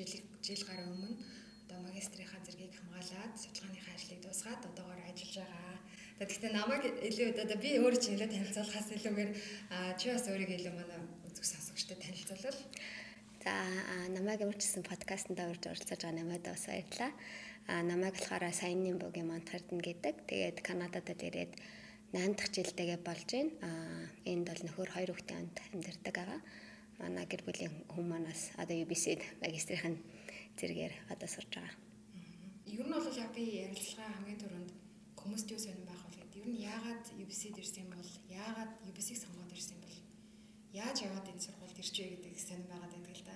буюу жил гаруй өмнө одоо магистрийнхаа зэргийг хамгаалаад судалгааныхаа ажлыг дуусгаад одоогоор ажиллаж байгаа. Тэгэхдээ намайг илүү одоо би өөрөө чинь илүү танилцуулахаас илүүгээр чи бас өөрийгөө илүү манай үзэг сонсогчтой танилцуулбал. За намайг урьдчилсан подкастт орж оролцож байгаа намайг бас баярлалаа. А намайг болохоор саяны богийн Монтхардн гэдэг. Тэгээд Канадад ирээд 8 дахь жилдээ болж байна. А энд бол нөхөр хоёр хүүхдийн амьдардаг байгаа манай гэр бүлийн манаас одоо UBC-д магистрийн зэрэгээр одоо сурж байгаа. Ер нь бол яг би ярилцлага хамгийн түрүүнд хүмүүст юу сонирн байх вэ гэдэг. Ер нь яагаад UBC-д ирсэн бол яагаад UBC-г сонгоод ирсэн бол яаж яваад энэ сургуульд ирч вэ гэдэг сонирн байгаад байдаг л да.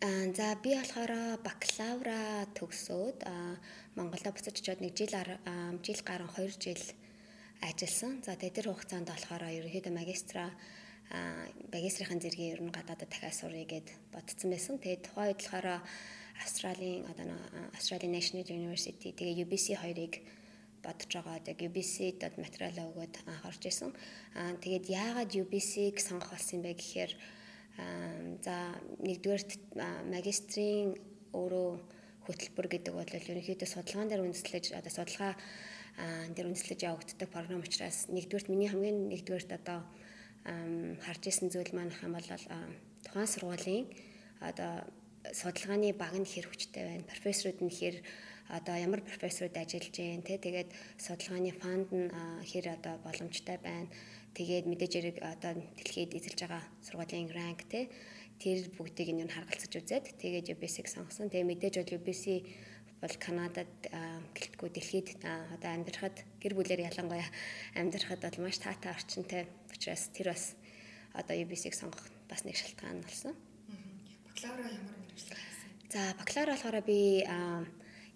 Аа за би болохоор бакалавра төгсөөд Монголд буцаж очиод нэг жил жил гарan 2 жил ажилласан. За тэр хугацаанд болохоор ерөнхийдөө магистра багисрийн зэргийн ер нь гадаадад дахиад сурыг гэд бодсон байсан. Тэгээд тухайн үед болохоор Австралийн одоо Australian National University тэгээ UBC хоёрыг бодож байгаа. Тэгээ UBC-д материалаа өгөөд анхаарч исэн. Аа тэгээд яагаад UBC-г сонгох болсон бэ гэхээр за нэгдүгээрт магистрийн өөрөө хөтөлбөр гэдэг бол ерөнхийдөө судалгаан дээр үндэслэж одоо судалгаа дээр үндэслэж явагддаг програм учраас нэгдүгээрт миний хамгийн нэгдүгээрт одоо харж исэн зүйл маань хэм бол тухайн сургуулийн одоо судалгааны баг нь хэр хүчтэй байна. Профессорууд нь хэр одоо ямар профессорууд ажиллаж байна те тэгээд судалгааны фанд нь хэр одоо боломжтой байна. Тэгээд мэдээж хэрэг одоо дэлхийд эзэлж байгаа сургуулийн ранк те тэр бүгдийг нь харгалзаж үзээд тэгээд UBC-г сонгосон. Тэгээд мэдээж бол UBC бол Канадад гэлтгүү дэлхийд одоо амьдрахад гэр бүлээр ялангуяа амьдрахад бол маш таатай орчинтай учраас тэр бас одоо UBC-г сонгох бас нэг шалтгаан болсон. Бакалавра ямар мэргэжил хийсэн? За бакалавра болохоор би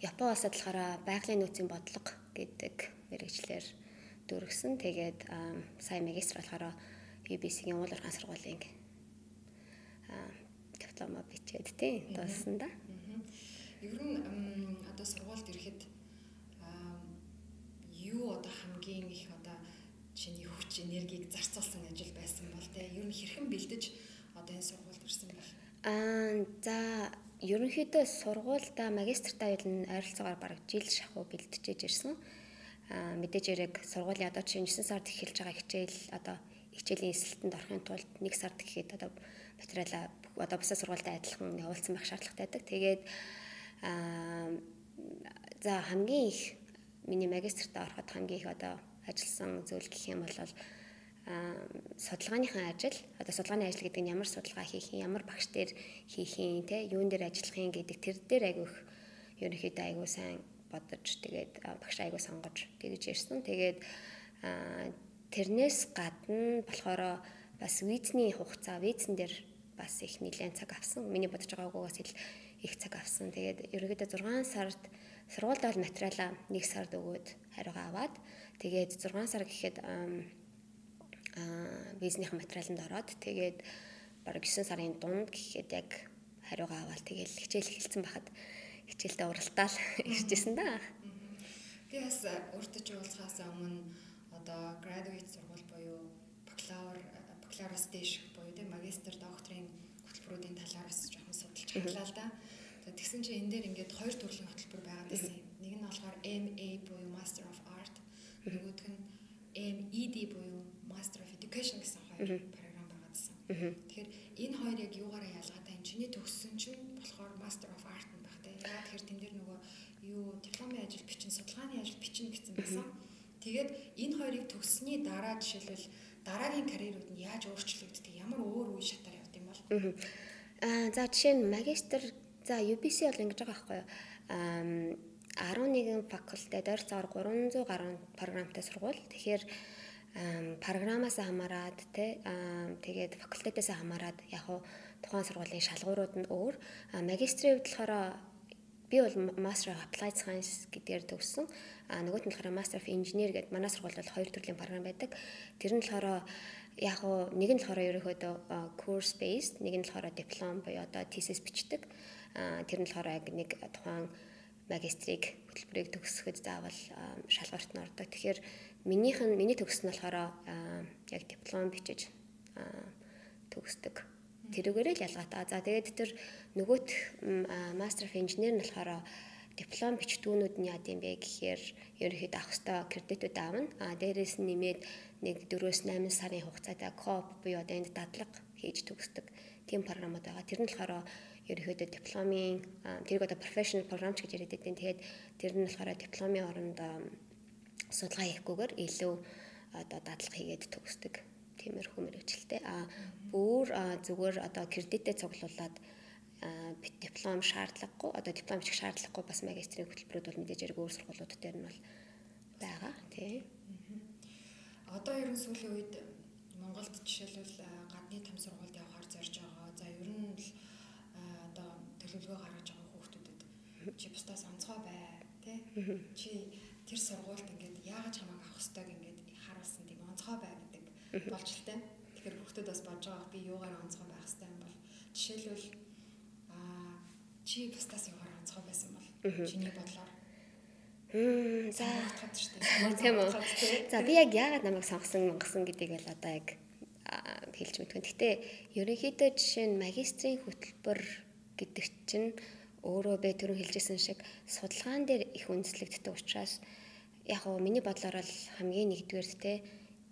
Япон улсад болохоор байгалийн нөөцийн бодлого гэдэг мэргэжлэр дөргсөн. Тэгээд сая магистр болохоор UBC-ийн уул уурхайн сургуулийн диплома бичээд тий дууссан да. Ер нь одоо сургуульд ирэхэд юу одоо хамгийн их одоо чиний хүч энергийг зарцуулсан ажил байсан бол те ер нь хэрхэн бэлдэж одоо энэ сургуульд ирсэн бэ? Аа за ерөнхийдөө сургуультай магистртаа юу н ойролцоогоор бараг жил шахуу бэлтжиж ирсэн. Аа мэдээж хэрэг сургуулийн одоо чинь 9 сард эхэлж байгаа хичээл одоо хичээлийн эсэлтэнд орохын тулд 1 сард гэхэд одоо материалаа одоо бусад сургуультай адилхан явуулсан байх шаардлагатай байдаг. Тэгээд за хамгийн их миний магистрт ороход хамгийн их одоо ажилласан зүйл гэх юм бол аа судалгааныхаа ажил одоо судалгааны ажил гэдэг нь ямар судалгаа хийх юм ямар багш дээр хийх юм те юун дээр ажиллах юм гэдэг тэр дээр айгүйх ерөнхийдөө айгүй сайн бодож тэгээд багш айгүй сонгож тэгж ирсэн. Тэгээд тэрнээс гадна болохоор бас визний хугацаа визэн дээр бас их нэлээд цаг авсан. Миний бодож байгаагаас ил их цаг авсан. Тэгээд ерөөдөө 6 сард сургуульд бол материалаа 1 сард өгөөд хариугаа аваад тэгээд 6 сар гэхэд аа визнийхэн материаланд ороод тэгээд бараг 9 сарын дунд гэхэд яг хариугаа аваад тэгээд хичээл эхэлсэн байхад хичээлдээ уралдаал иржсэн да. Би бас өөртөө жуулахаас өмнө одоо graduate сургууль буюу бакалавр бакалавраас дээш буюу тийм магистр докторийн хөтөлбөрүүдийн талаар бас жоохон судалж хаглаа л да. Тэгсэн чинь энэ дээр ингээд хоёр төрлийн хөтөлбөр байгаад байсан юм. Нэг нь болохоор MA буюу Master of Art, нөгөөх нь MED буюу Master of Education гэсэн хоёр програм байгаадсан. Тэгэхээр энэ хоёр яг юугаараа ялгаатай юм? Чиний төгссөн чинь болохоор Master of Art нь тийм. Яагаад тэгэхээр тэн дээр нөгөө юу дипломын ажил бичин, судалгааны ажил бичин гэсэн байсан. Тэгээд энэ хоёрыг төгссөний дараа жишээлбэл дараагийн карьерүүд нь яаж өөрчлөгддөг, ямар өөр үе шатаар явд юм бол? Аа за жишээ нь магистр За UBC бол ингэж байгаа байхгүй юу? Аа 11 факультет ойрцоогоор 300 гаруй програмтай сургууль. Тэгэхээр програмаас хамаарат те тэгээд факультетээс хамаарат яг хуу тухайн сургуулийн шалгуурууд нь өөр. Магистрийн хувьд болохоор би бол Master of Applied Science гэдгээр төгссөн. А нөгөөт нь болохоор Master of Engineer гэдэг манай сургууль бол хоёр төрлийн програм байдаг. Тэр нь болохоор яг уу нэг нь болохоор ерөөхдөө course based, нэг нь болохоор диплом буюу одоо thesis бичдэг. Тэр нь болохоор яг нэг тухайн магистрийг хөтөлбөрийг төгсөхөд заавал шалгарт нь ордог. Тэгэхээр минийх нь миний төгс нь болохоор яг диплом бичиж төгсдөг. Тэрүүгээрээ л ялгаатай. За тэгээд тэр нөгөөх Master of Engineer нь болохоор диплом бичдгүүнүүд нь яа гэм бэ гэхээр ерөнхийдөө авах ёстой кредитүүд аавна. А дээрээс нь нэмээд нэг 4-8 сарын хугацаатай коп буюу одоо энд дадлага хийж төгсдөг тийм програмууд байгаа. Тэр нь болохоор ерөнхийдөө дипломын тэрийг одоо professional program гэж яриад байдаг. Тэгээд тэр нь болохоор дипломын оронд судалгаа хийхгүйгээр илүү одоо дадлага хийгээд төгсдөг. Тиймэрхүү мэрэгчлээ. А бүр зүгээр одоо кредитээ цуглуулад диплом шаардлагагүй одоо диплом бичих шаардлагагүй бас магистрийн хөтөлбөрүүд бол мэдээж өөр сургуулиуд дээр нь бол байгаа тий. Одоо ер нь сүүлийн үед Монголд жишээлбэл гадны том сургуульд явахаар зорж байгаа. За ер нь л одоо төлөвлөгөө гаргаж байгаа хүүхдүүдэд чи бусдаас онцгой бай тий. Чи тэр сургуульд ингээд яагаад чамайг авах ёстойг ингээд харуулсан тийм онцгой бай гэдэг болж л тань. Тэгэхээр хүүхдүүд бас бодож байгаа би юугаар онцгой байх ёстой юм бол жишээлбэл чи бусдаас яваар онцгой байсан бол чиний бодлоор за тийм үү. За би яг яагаад намайг сонгосон монгосон гэдгийг бол одоо яг хэлж мэдгүй. Гэтэ ерөнхийдөө жишээ нь магистрийн хөтөлбөр гэдэг чинь өөрөө бэ түрүү хэлжсэн шиг судалгаан дээр их үндэслэгддэг учраас яг уу миний бодлоор бол хамгийн нэгдүгээр те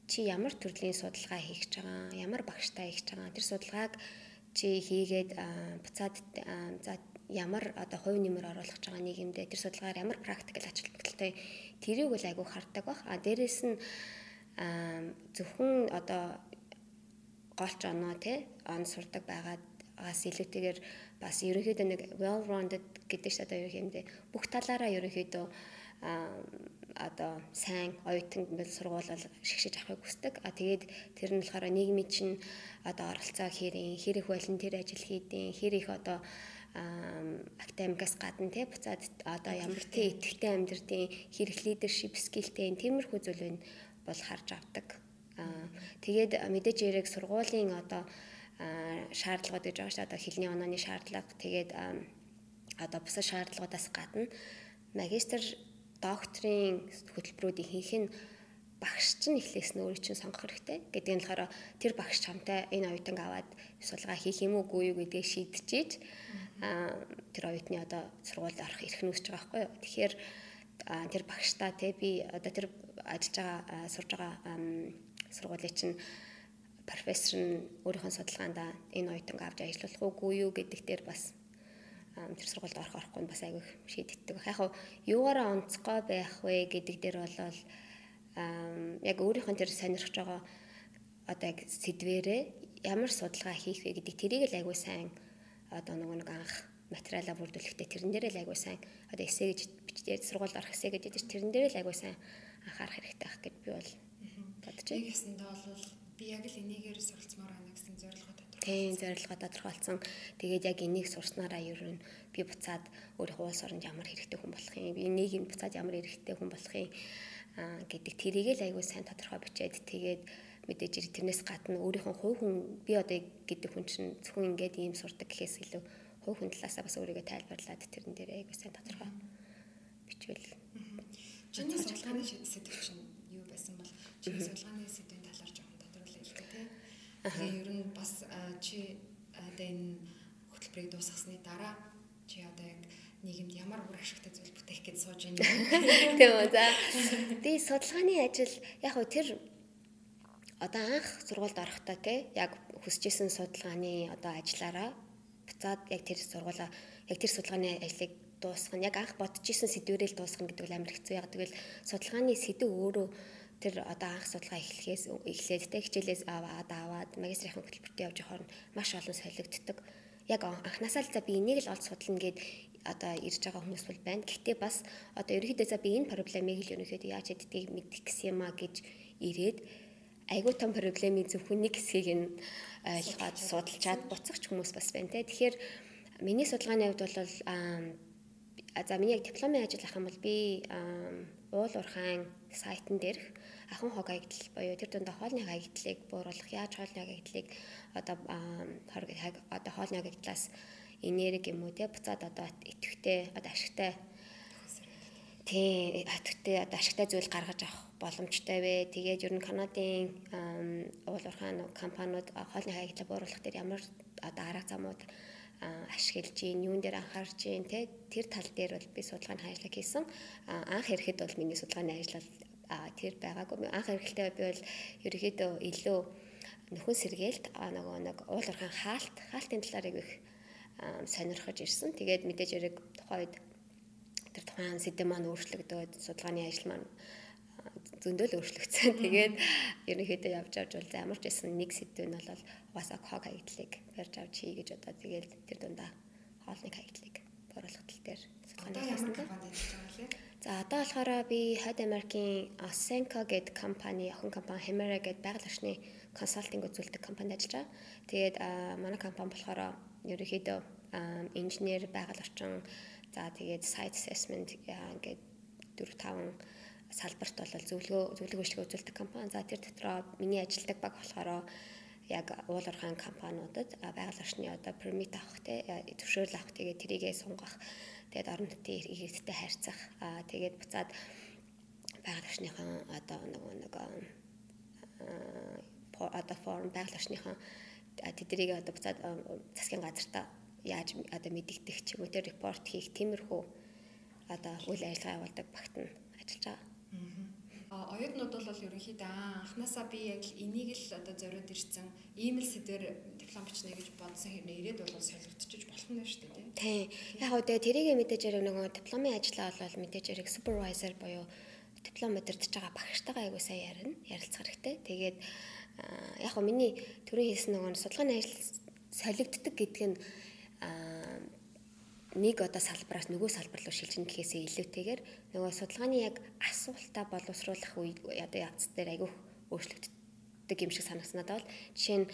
чи ямар төрлийн судалгаа хийх гэж байгаа, ямар багштай хийх гэж байгаа. Тэр судалгааг чи хийгээд буцаад за ямар одоо хувь нэмэр оруулах гэж байгаа нийгэмдээ тэр судалгаар ямар практикл ач холбогдолтой тэрийг бол айгүй хардаг бах. А дээрэс нь зөвхөн одоо голч оноо те он сурдаг байгаад бас илүүтэйгээр бас ерөнхийдөө нэг well rounded гэдэг чинь одоо ерөнхийдөө бүх талаараа ерөнхийдөө одоо сайн оюутан ингээл сургуулал шигшиж авахыг хүсдэг. А тэгээд тэр нь болохоор нийгмийн чинь одоо оролцоо хэрэг, хэр их волонтер ажил хийдیں, хэр их одоо академикаас гадна тий буцаад одоо ямар тий итгэвтэй амьдртын хэрэг лидершип скилтэй тиймэрхүү зүйл бол харж авдаг. Тэгээд мэдээж яриг сургуулийн одоо шаардлагууд гэж байгаа шүү. Одоо хэлний онооны шаардлага тэгээд одоо бусад шаардлагуудаас гадна магистр докторийн хөтөлбөрүүдийн хийх нь багш чинь эхлээс нь өөрийн чинь сонгох хэрэгтэй. Гэдэг нь болохоор тэр багш чамтай энэ оюутанг аваад судалгаа хийх юм уугүй юу гэдгийг шийдчихэж тэр оюутны одоо сургуульд орох эрх үүсэж байгаа байхгүй юу. Тэгэхээр тэр багштай те би одоо тэр ажиллаж байгаа сурж байгаа сургуулийн чинь профессор нь өөрийнхөө судалгаанд энэ оюутанг авч ажиллах уугүй юу гэдэг дээр бас тэр сургуульд орох орохгүй бас айгүй шийдэгддэг. Яг хав юугаараа онцгой байх вэ гэдэг дээр болол яг өөрийнхөө тэр сонирхож байгаа одоо яг сэдвэрээ ямар судалгаа хийх вэ гэдэг тэрийг л айгүй сайн одоо нөгөө нэг анх материалаа бүрдүүлэхдээ тэрэн дээрээ л айгуу сайн одоо эсэ гэж сургуульд орох эсэ ядаж тэрэн дээрээ л айгуу сайн анхаарах хэрэгтэй байх гэж би бол бодож байна. Нэг ясандаа бол би яг л энийгээр суралцмаар байна гэсэн зорилгоо тодорхойлсон. Тийм зорилгоо тодорхойлсон. Тэгээд яг энийг сурснараа ер нь би буцаад өөрийнхөө улс оронд ямар хэрэгтэй хүн болох юм, би нийгэмд буцаад ямар хэрэгтэй хүн болох юм гэдэг тэрийг л айгуу сайн тодорхой бичээд тэгээд мэдээж ирэх тэрнээс гадна өөрийнхөө хувь хүн би одоо гэдэг хүн чинь зөвхөн ингээд ийм сурдаг гэхээс илүү хувь хүн талаасаа бас өөрийгөө тайлбарлаад тэрэн дээр айгуу сайн тодорхой бичвэл чиний судалгааны сэдв чинь юу байсан бол чиний судалгааны сэдвийн талаар жоохон тодруулъя гэх тээ. Тэгээ ер нь бас чи одоо энэ хөтөлбөрийг дуусгасны дараа чи одоо яг нийгэмд ямар бүр ашигтай зүйл бүтээх гэж сууж байна. Тийм үү. За. Тэгээ судалгааны ажил яг хөө тэр одоо анх сургуульд орохдоо те яг хүсэжсэн судалгааны одоо ажиллаараа буцаад яг тэр сургуулаа яг тэр судалгааны ажлыг дуусгах нь яг анх бодож исэн сэдвэрэл дуусгах гэдэг нь амар хэцүү яг тэгвэл судалгааны сэдв өөрөө тэр одоо анх судалгаа эхлэхээс эхлээд те хичээлээс аваад аваад магистрийн хөтөлбөрт явж явахаар маш олон солигддог. Яг анхнаасаа л за би энийг л олж судлана гэд одоо ирж байгаа хүмүүс бол байна. Гэхдээ бас одоо ерөнхийдөө за би энэ проблемыг л ерөнхийдөө яаж хэддгийг мэдэх гэсэн юм а гэж ирээд айгүй том проблемийн зөвхөн нэг хэсгийг нь ойлгоод судалчаад буцагч хүмүүс бас байна те. Тэгэхээр миний судалгааны хувьд бол за миний яг дипломын ажил ах юм бол би уул уурхайн сайтн дээрх ахан хог аягдал буюу тэр дунд хоолны аягдлыг бууруулах яаж хоолны аягдлыг одоо одоо хоолны аягдлаас энерги юм уу те буцаад одоо идэвхтэй одоо ашигтай тий идэвхтэй одоо ашигтай зүйл гаргаж авах боломжтой вэ. Тэгээд ер нь Канадын уул уурхайн компаниуд хоолны хаягдлаа бууруулах дээр ямар одоо арга замууд ашиглаж гин, юун дээр анхаарч гин те тэр тал дээр бол би судалгааны ажиллаг хийсэн. Анх ирэхэд бол миний судалгааны ажиллал тэр байгаагүй. Анх ирэхдээ би бол ерөөхдөө илүү нөхөн сэргээлт нөгөө нэг уул уурхайн хаалт, хаалтын талаар их сонирхож ирсэн. Тэгээд мэдээж яриг тухайд тэр тухайн сэдэв маань өөрчлөгдөөд судалгааны ажил маань зөндөл өөрчлөгдсөн. Тэгээд ерөнхийдөө явж авч бол ямар ч байсан нэг сэдв нь бол угаасаа хог хаягдлыг барьж авч хий гэж одоо тэгээд тэр дундаа хоолны хаягдлыг бууруулах тал дээр судалгааны хийсэн За одоо болохоор би Хойд Америкийн Asenka гэдэг компани, охин компани Hemera гэдэг байгаль орчны консалтинг үзүүлдэг компанид ажиллаж байгаа. Тэгээд манай компани болохоор ерөнхийдөө инженер байгаль орчин за тэгээд site assessment ингээд 4 5 салбарт бол зөвлөгөө зөвлөгөө үйлчлэг үзүүлдэг компани. За тэр дотроо миний ажилладаг баг болохоор яг уулуурхайн компаниудад байгаль орчны одоо permit авах те зөвшөөрөл авах тэгээд тэрийгээ сунгах тэгээд орон нутгийн иргэдтэй харьцах тэгээд буцаад байгаль орчныхан одоо нөгөө нэг одоо форм байгаль орчныхан тэднийг одоо буцаад засгийн газартаа яаж одоо мэдэгдэх ч юм уу тэр репорт хийх тиймэрхүү одоо үйл ажиллагаа явуулдаг багт нь ажиллаж байгаа. Оюутнууд бол ерөнхийдөө анханасаа би яг энийг л одоо зориуд ирсэн ийм л сэдвэр диплом бичнэ гэж бодсон хэрнээ ирээд бол солигдчихж болох нь шүү дээ тий. Яг уу тэрийг мэдээж яриг нөгөө дипломын ажлаа бол мэдээж яриг супервайзер буюу диплом өдөртөж байгаа багштайгаа айгуу сайн ярина ярилцах хэрэгтэй. Тэгээд яг миний төрийн хийсэн нөгөө судалгааны ажил солигддог гэдг нь нэг одоо салбараас нөгөө салбар руу шилжинэ гэхээсээ илүүтэйгээр нөгөө судалгааны яг асуултаа боловсруулах үе одоо явц дээр айгүй өөрчлөгддөг юм шиг санагснаад бол жишээ нь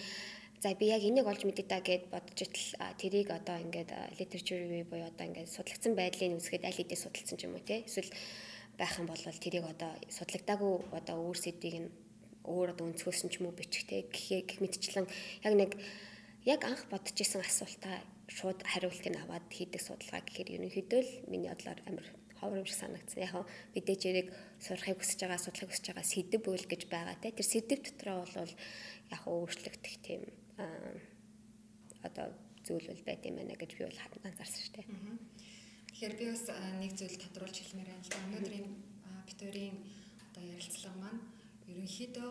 за би яг энийг олж мэдээ та гэд бодож итэл тэрийг одоо ингээд literature review буюу одоо ингээд судлагдсан байдлыг үзэхэд аль хэдийн судалсан ч юм уу те? Эсвэл байх юм бол тэрийг одоо судлагдаагүй одоо өөр сэдвийг нь өөр одоо өнцгөөсөн ч юм уу бичих те? Гэх мэтчлэн яг нэг яг анх бодож исэн асуултаа шууд хариултыг аваад хийдэг судалгаа гэхээр ерөнхийдөө л миний бодлоор амар шиг санагдсан. Яг мэдээж яриг сурахыг хүсэж байгаа, судлахыг хүсэж байгаа сэдв үйл гэж байгаа те. Тэр сэдв дотроо бол яг өөрчлөгдөх тийм одоо зүйл үл байт юм байна гэж би бол анзаарсан шүү дээ. Тэгэхээр би бас нэг зүйл тодруулж хэлмээр байна л да. Өнөөдрийн битүүрийн одоо ярилцлага маань ерөнхийдөө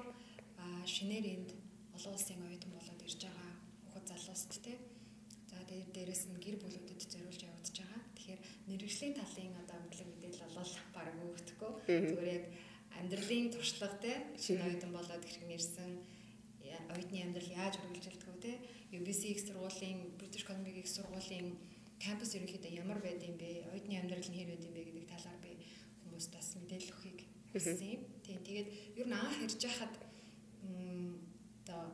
шинээр энд олон улсын оюутан болоод ирж байгаа хүүхэд залууст те тэгээд дээрэс нь гэр бүлүүдэд зориулж явагдаж байгаа. Тэгэхээр мэрэгжлийн талын одоо мэдлэг мэдээлэл бол баг өгөхгүй. Зүгээр яг амьдралын туршлага те шинэ оюутан болоод хэрхэн ирсэн оюутны амьдрал яаж үргэлжилдэг те UBC их сургуулийн British Columbia их сургуулийн кампус ерөнхийдөө ямар байд юм бэ? Оюутны амьдрал нь хэр байд юм бэ гэдэг талаар би хүмүүст бас мэдээлэл өгөхийг хүссэн юм. Тийм тэгээд ер нь анх ирж байхад одоо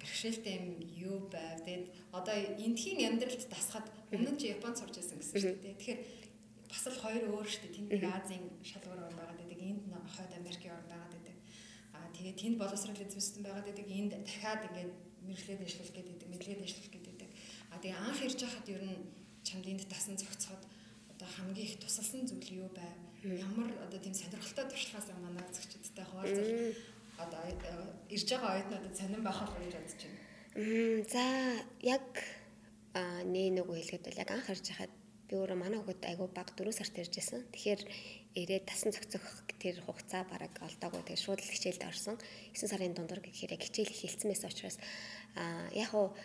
бэрхшээлтэй юм юу байв. Тэгээд одоо эндхийн амьдралд тасахад өмнө нь чи Японд сурч байсан гэсэн шүү дээ. Тэгэхээр бас л хоёр өөр шүү дээ. Тэнд нэг Азийн шалгуур орн байгаад байдаг. Энд хойд Америкийн орн байгаад байдаг. Аа тэгээд тэнд боловсрол эзэм систем байгаад байдаг. Энд дахиад ингээд мэрэгчлээд ажиллах гэдэг, мэдлэгээд ажиллах гэдэг. Аа тэгээд анх ирж байхад ер нь чамд энд тасан зохицоход одоо хамгийн их тусалсан зүйл юу байв? Ямар одоо тийм сонирхолтой туршлагаас манай зөгчдтэй хуваалцах одоо э, ирж байгаа оюутнуудад сонирн байх бол гэж бодож байна. За яг нээ нөгөө хэлгээд бол яг анх харж байхад би өөрөө манай хүүхэд айгүй баг 4 сард ирж байсан. Тэгэхээр ирээд тасан цогцох тэр хугацаа бараг олдоогүй тэгээ шууд л хичээлд орсон. 9 сарын дундуур гэхээр яг хичээл эхэлсэн байсан учраас аа яг уу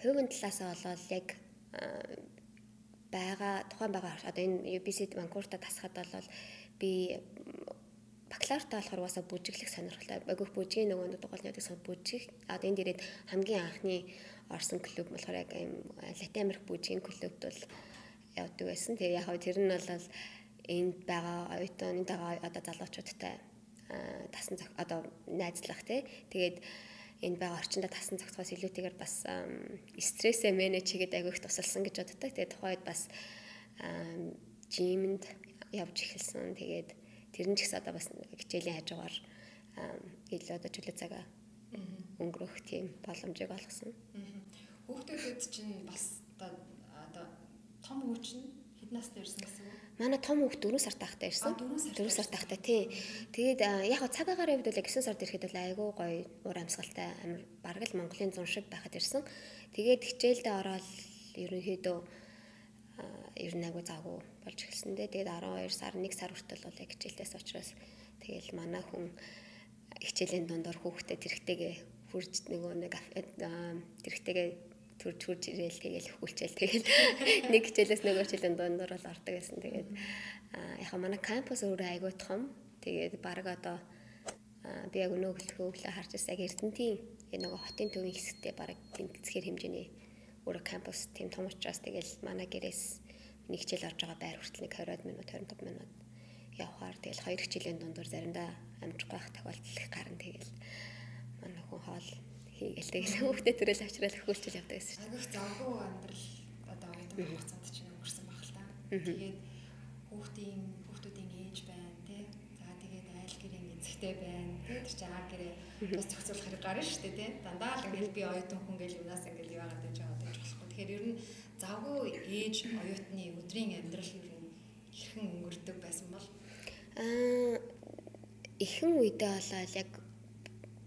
хувийн талаасаа болоод яг байгаа тухайн байгаа одоо энэ UBC Ванкуурта тасахад бол би бакалавртаа болохоор угаасаа бүжиглэх сонирхолтой. Агиох бүжгийн нөгөө дугаалны гэсэн бүжиг. А энд ирээд хамгийн анхны орсон клуб болохоор яг Латин Америк бүжгийн клубд бол явдаг байсан. Тэгээ яг тэр нь бол энд байгаа оюутан энд байгаа одоо залуучуудтай тасан одоо найзлах тий. Тэгээд энд байгаа орчиндөө тасан зохицохоос илүүтэйгээр бас стрессээ менеж хийгээд агиох тусалсан гэж боддог. Тэгээд тухайд бас жимэнд явж эхэлсэн. Тэгээд тэр нь ч гэсэн одоо бас хичээлийн хажуугаар илүү одоо чөлөө цагаа өнгөрөх тийм боломжийг олгосон. Хүүхдүүдэд чинь бас том хүүч нь хэд настай ирсэн гэсэн үг? Манай том хүүхд 4 сар тахтай ирсэн. 4 сар тахтай тий. Тэгээд яг хаа цаг агаар явд бол 9 сард ирэхэд бол айгүй гоё уур амьсгалтай амар бараг л Монголын зун шиг байхад ирсэн. Тэгээд хичээлдээ ороод ерөнхийдөө ер нь айгүй завгүй болж эхэлсэн дээ. Тэгээд 12 сар 1 сар хүртэл бол яг хичээлдээс учраас тэгэл манай хүн хичээлийн дундор хүүхдэд тэрхтэйгээ хурж нөгөө нэг тэрхтэйгээ төрж хурж ирээл тэгэл хөвгүүлчээл тэгэл нэг хичээлээс нөгөө хичээлийн дундор бол ордог гэсэн. Тэгээд яхаа манай кампус өөрөө айгүй том. Тэгээд баг одоо би яг өнөө хөглөхөө харж байсан яг Эрдэнтийн нөгөө хотын төвийн хэсэгтээ баг тэнцгээр хэмжээний өөрөө кампус тийм том учраас тэгэл манай гэрээс нэг хичээл орж байгаа байр хүртэл нэг 20 минут 25 минут явхаар тэгэл хоёр хичээлийн дундуур заримдаа амжихгүй байх тохиолдол их гарна тэгэл манай хүн хоол хийгээл тэгэл хүүхдээ төрөл авчрал хөвөлчл явдаг гэсэн. Агих завгүй амьдрал одоо оюутан хугацаанд чинь өнгөрсөн баг л та. Тэгээд хүүхдийн хүүхдүүдийн ээж байна тий. За тэгээд айл гэрийн эзэгтэй байна. Тэр чинь аа гэрээ бас зохицуулах хэрэг гарна шүү дээ тий. Дандаа л ингээл би оюутан хүн гэл юунаас ингээл яваад байж байгаа гэж болохгүй. Тэгэхээр ер нь завгүй ээж оюутны өдрийн амьдрал ер нь хэрхэн өнгөрдөг байсан бол аа ихэн үедээ болоод яг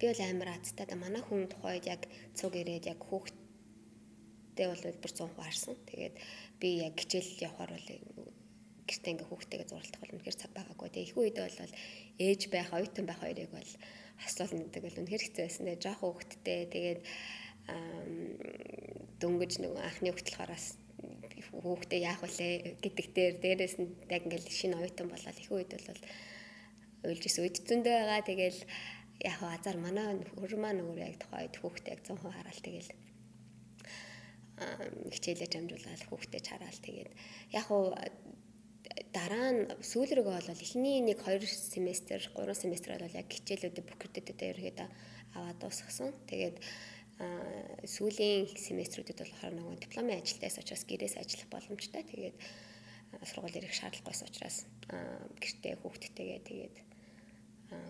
би бол амар азтай да манай хүн тухайд яг цуг ирээд яг хүүхдтэй бол бүр 100% харсан. Тэгээд би яг хичээл явахаар бол гэртээ ингээ хүүхдтэйгээ зурлах бол үнэхээр цаг байгаагүй. Тэгээ их үед бол ээж байх, оюутан байх хоёрыг бол асуулна гэдэг бол үнэхээр хэцүү байсан. Тэгээ жоох хүүхдтэй тэгээд дөнгөж нэг анхны хөтлөхоороос хүүхдээ яах вүлээ гэдэг дээр дээрээс нь яг ингээл шинэ оюутан болоод их үед бол уйлж ис үдцэндээ байгаа. Тэгэл яг азар манай хөр маань өөр яг тухайд хүүхдээ яг 100% хараал тэгэл хичээлээ дамжуулаад хүүхдээ чараал тэгээд яг уу дараа нь сүүл рүүгээ бол эхний нэг 2 семестр 3 семестр бол яг хичээлүүдэд бүкэрдэд ерөөдөө аваад дуусгасан. Тэгээд сүүлийн семестрүүдэд болохоор нөгөө дипломын ажилтаас учраас гэрээс ажиллах боломжтой. Тэгээд сургууль ирэх шаардлагагүйс учраас гэртээ хүүхдтэйгээ тэгээд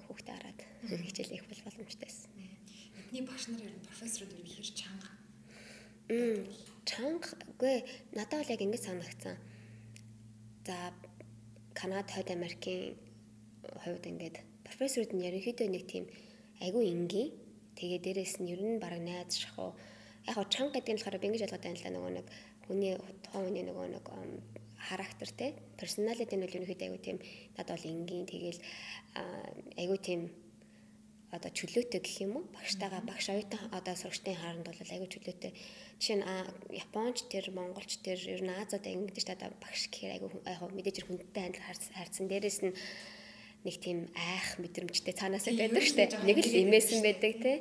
хүүхдээ хараад хичээл хийх бол боломжтой байсан. Эдний багш нар ер нь профессорууд ер нь хэр чанга. Мм чанга үгүй надад бол яг ингэж санагдсан. За Канада, Хойд Америкийн хувьд ингээд профессорууд нь ерөнхийдөө нэг тийм айгүй энгийн Тэгээ дээрэс нь ер нь баг найз шахуу яг чанга гэдэг нь болохоор би ингэж ойлгоод байна л да нөгөө нэг хүний тухайн хүний нөгөө нэг характер те персоналити нь бол ерөнхийдөө айгүй тийм надад бол энгийн тэгэл айгүй тийм одоо чөлөөтэй гэх юм уу? Багштайгаа багш оюутан одоо сурагчдын хаанд бол айгүй чөлөөтэй. Жишээ нь японч тэр монголч тэр ер нь азад ингэж та багш гэхээр айгүй яг мэдээж хүндтэй хандл харьцсан дээрэс нь нэг тийм айх мэдрэмжтэй цаанаасаа байдаг штэ. Нэг л имээсэн байдаг те.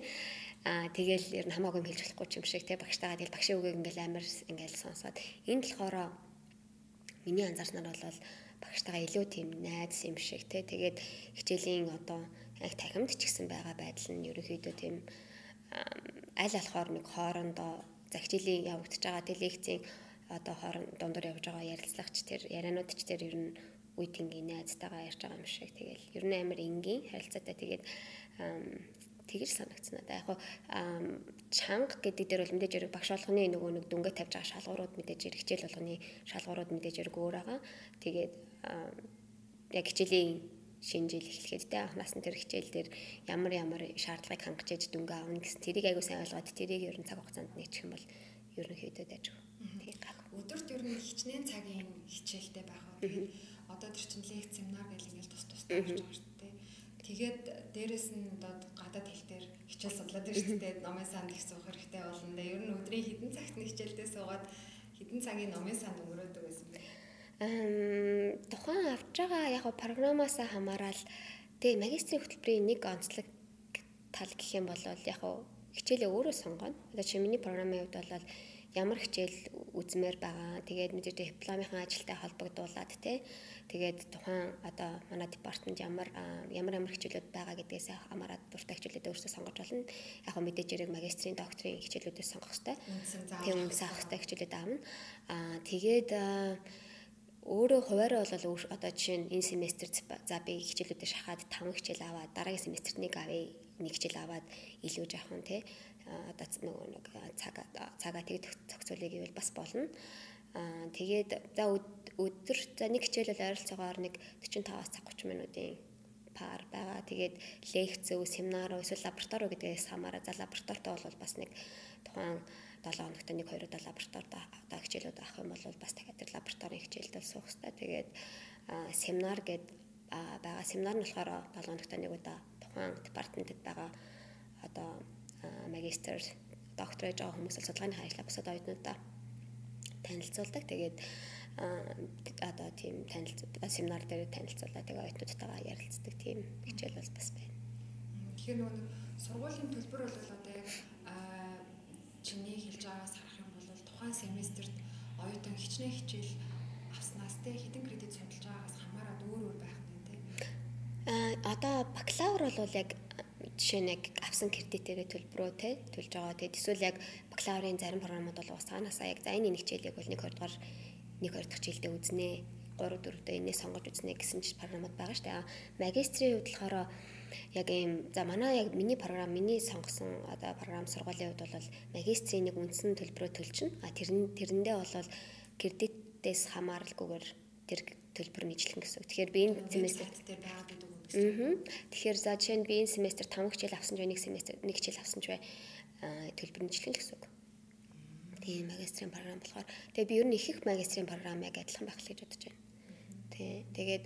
Аа тэгэл ер нь хамаагүй хэлж болохгүй юм шиг те багштайгаа тэгэл багшийн үгийг ингээл амар ингээл сонсоод. Энэ болохоор миний анзаарснаар бол багштайгаа илүү тийм найз юм шиг те. Тэгээд хичээлийн одоо яг тахимд ч гэсэн байгаа байдал нь ерөнхийдөө тийм аль алхоор нэг хоорондоо за хичээлийн явагдаж байгаа те лекцийн одоо хооронд дундуур явж байгаа ярилцлагч тэр ярианууд ч тэр ер нь үе тэнгийн найзтайгаа ярьж байгаа юм шиг. Тэгэл ер нь амар энгийн харилцаатай. Тэгээд тэгж санагдсан надаа. Яг хуу чанга гэдэг дээр бол мэдээж хэрэг багш болгоны нөгөө нэг дүнгээ тавьж байгаа шалгуурууд мэдээж хэрэг хичээл болгоны шалгуурууд мэдээж хэрэг өөр байгаа. Тэгээд яг хичээлийн шинэ жил эхлэхэд те анханаас нь тэр хичээл дээр ямар ямар шаардлагыг хангаж ээж дүнгээ авна гэсэн тэрийг айгуу сайн ойлгоод тэрийг ер нь цаг хугацаанд нэгчих юм бол ерөнхийдөө дайж. Тэгээ гаг. Өдөрт ер нь хичнээн цагийн хичээлтэй байх. Тэгээд одоо тэр чин лекц семинар гэл ингээл тус тус тавьж байгаа. Тэгээд дээрэс нь одоо гадаад хэл дээр хичээл судлаад шүү дээ. Номын санд их суух хэрэгтэй болно дээ. Ер нь өдрийн хэдэн цагт нэг хичээлдээ суугаад хэдэн цагийн номын санд өнгөрөөдөг гэсэн бэ? Эм тухайн авч байгаа яг програмаас хамаарал тэгээ магистрийн хөтөлбөрийн нэг онцлог тал гэх юм бол яг хичээлээ өөрөө сонгоно. Одоо чи миний програмын хувьд бол ямар хичээл үзмээр байгаа. Тэгээд мэдээж дипломынхаа ажилтай холбогдуулаад тий. Тэгээд тухайн одоо манай департамент ямар ямар ямар хичээлүүд байгаа гэдгээс хамаарат дуртай хичээлүүдээ өөрсдөө сонгож болно. Яг хөө мэдээж хэрэг магистрийн, докторийн хичээлүүдээс сонгох хэрэгтэй. Тийм үнс авах хэрэгтэй хичээлүүд аавна. Аа тэгээд өөрөө хуваараа бол одоо жишээ нь энэ семестрт за би хичээлүүдээ шахаад 5 хичээл аваад дараагийн семестрт нэг авъя нэг хичээл аваад илүү жаахан тий одоо нөгөө нэг цаг цагаа тэг зохицуулъя гэвэл бас болно. Аа тэгээд за өдөр за нэг хичээлэл ойролцоогоор нэг 45-аас цаг 30 минутын пар байгаа. Тэгээд лекц өв, семинар эсвэл лаборатори гэдгээс хамаараа за лабораторитой бол бас нэг тухайн 7 хоногт нэг 2 удаа лабораторид одоо хичээлүүд авах юм бол бас дахиад тэр лабораторийн хичээлдэл суух хэрэгтэй. Тэгээд семинар гээд байгаа. Семинар нь болохоор 7 хоногт нэг удаа тухайн департаментэд байгаа одоо магистр докторэж байгаа хүмүүс судалгааны хариулаа бусад оюутнуудаа танилцуулдаг. Тэгээд одоо тийм танилцуулга семинар дээр танилцуулаад тэгээ оюутнуудтайгаа ярилцдаг тийм хичээл бол бас байна. Тэгэхээр нөгөө сургуулийн төлбөр бол одоо яг чиний хэлж байгаагаас харах юм бол тухайн семестрт оюутан хичнээн хичээл авснаас те хэдэн кредит судалж байгаагаас хамаарат өөр өөр байх нь те. Аа одоо бакалавр бол яг жишээ нь яг авсан кредитээрээ төлбөрөө те төлж байгаа. Тэгээд эсвэл яг бакалаврын зарим програмууд бол бас цаанаасаа яг за энэ нэг хичээлийг бол нэг 20 дугаар нэг хоёр дахь жилдээ үзнэ 3 4 дэх энэс сонгож үзнэ гэсэн ч програмууд байгаа шүү дээ. Магистрийн хувьд болохоор яг ийм за манай яг миний програм миний сонгосон одоо програм сургуулийн хувьд бол магистрийн нэг үндсэн төлбөрөө төлчихнө. А тэрэн тэрэндээ бол кредитээс хамааралгүйгээр тэр төлбөр ижлэх гэсэн. Тэгэхээр би энэ семестр дээр байгаа гэдэг үг Аа. Тэгэхээр за жишээ нь би энэ семестр 5 хичээл авсан ч бай, нэг семестр нэг хичээл авсан ч бай төлбөр ижлэх гэсэн үг тийм магистрийн програм болохоор тэгээ би ер нь их их магистрийн програм яг адилхан байх л гэж бодож байна. Тий. Тэгээд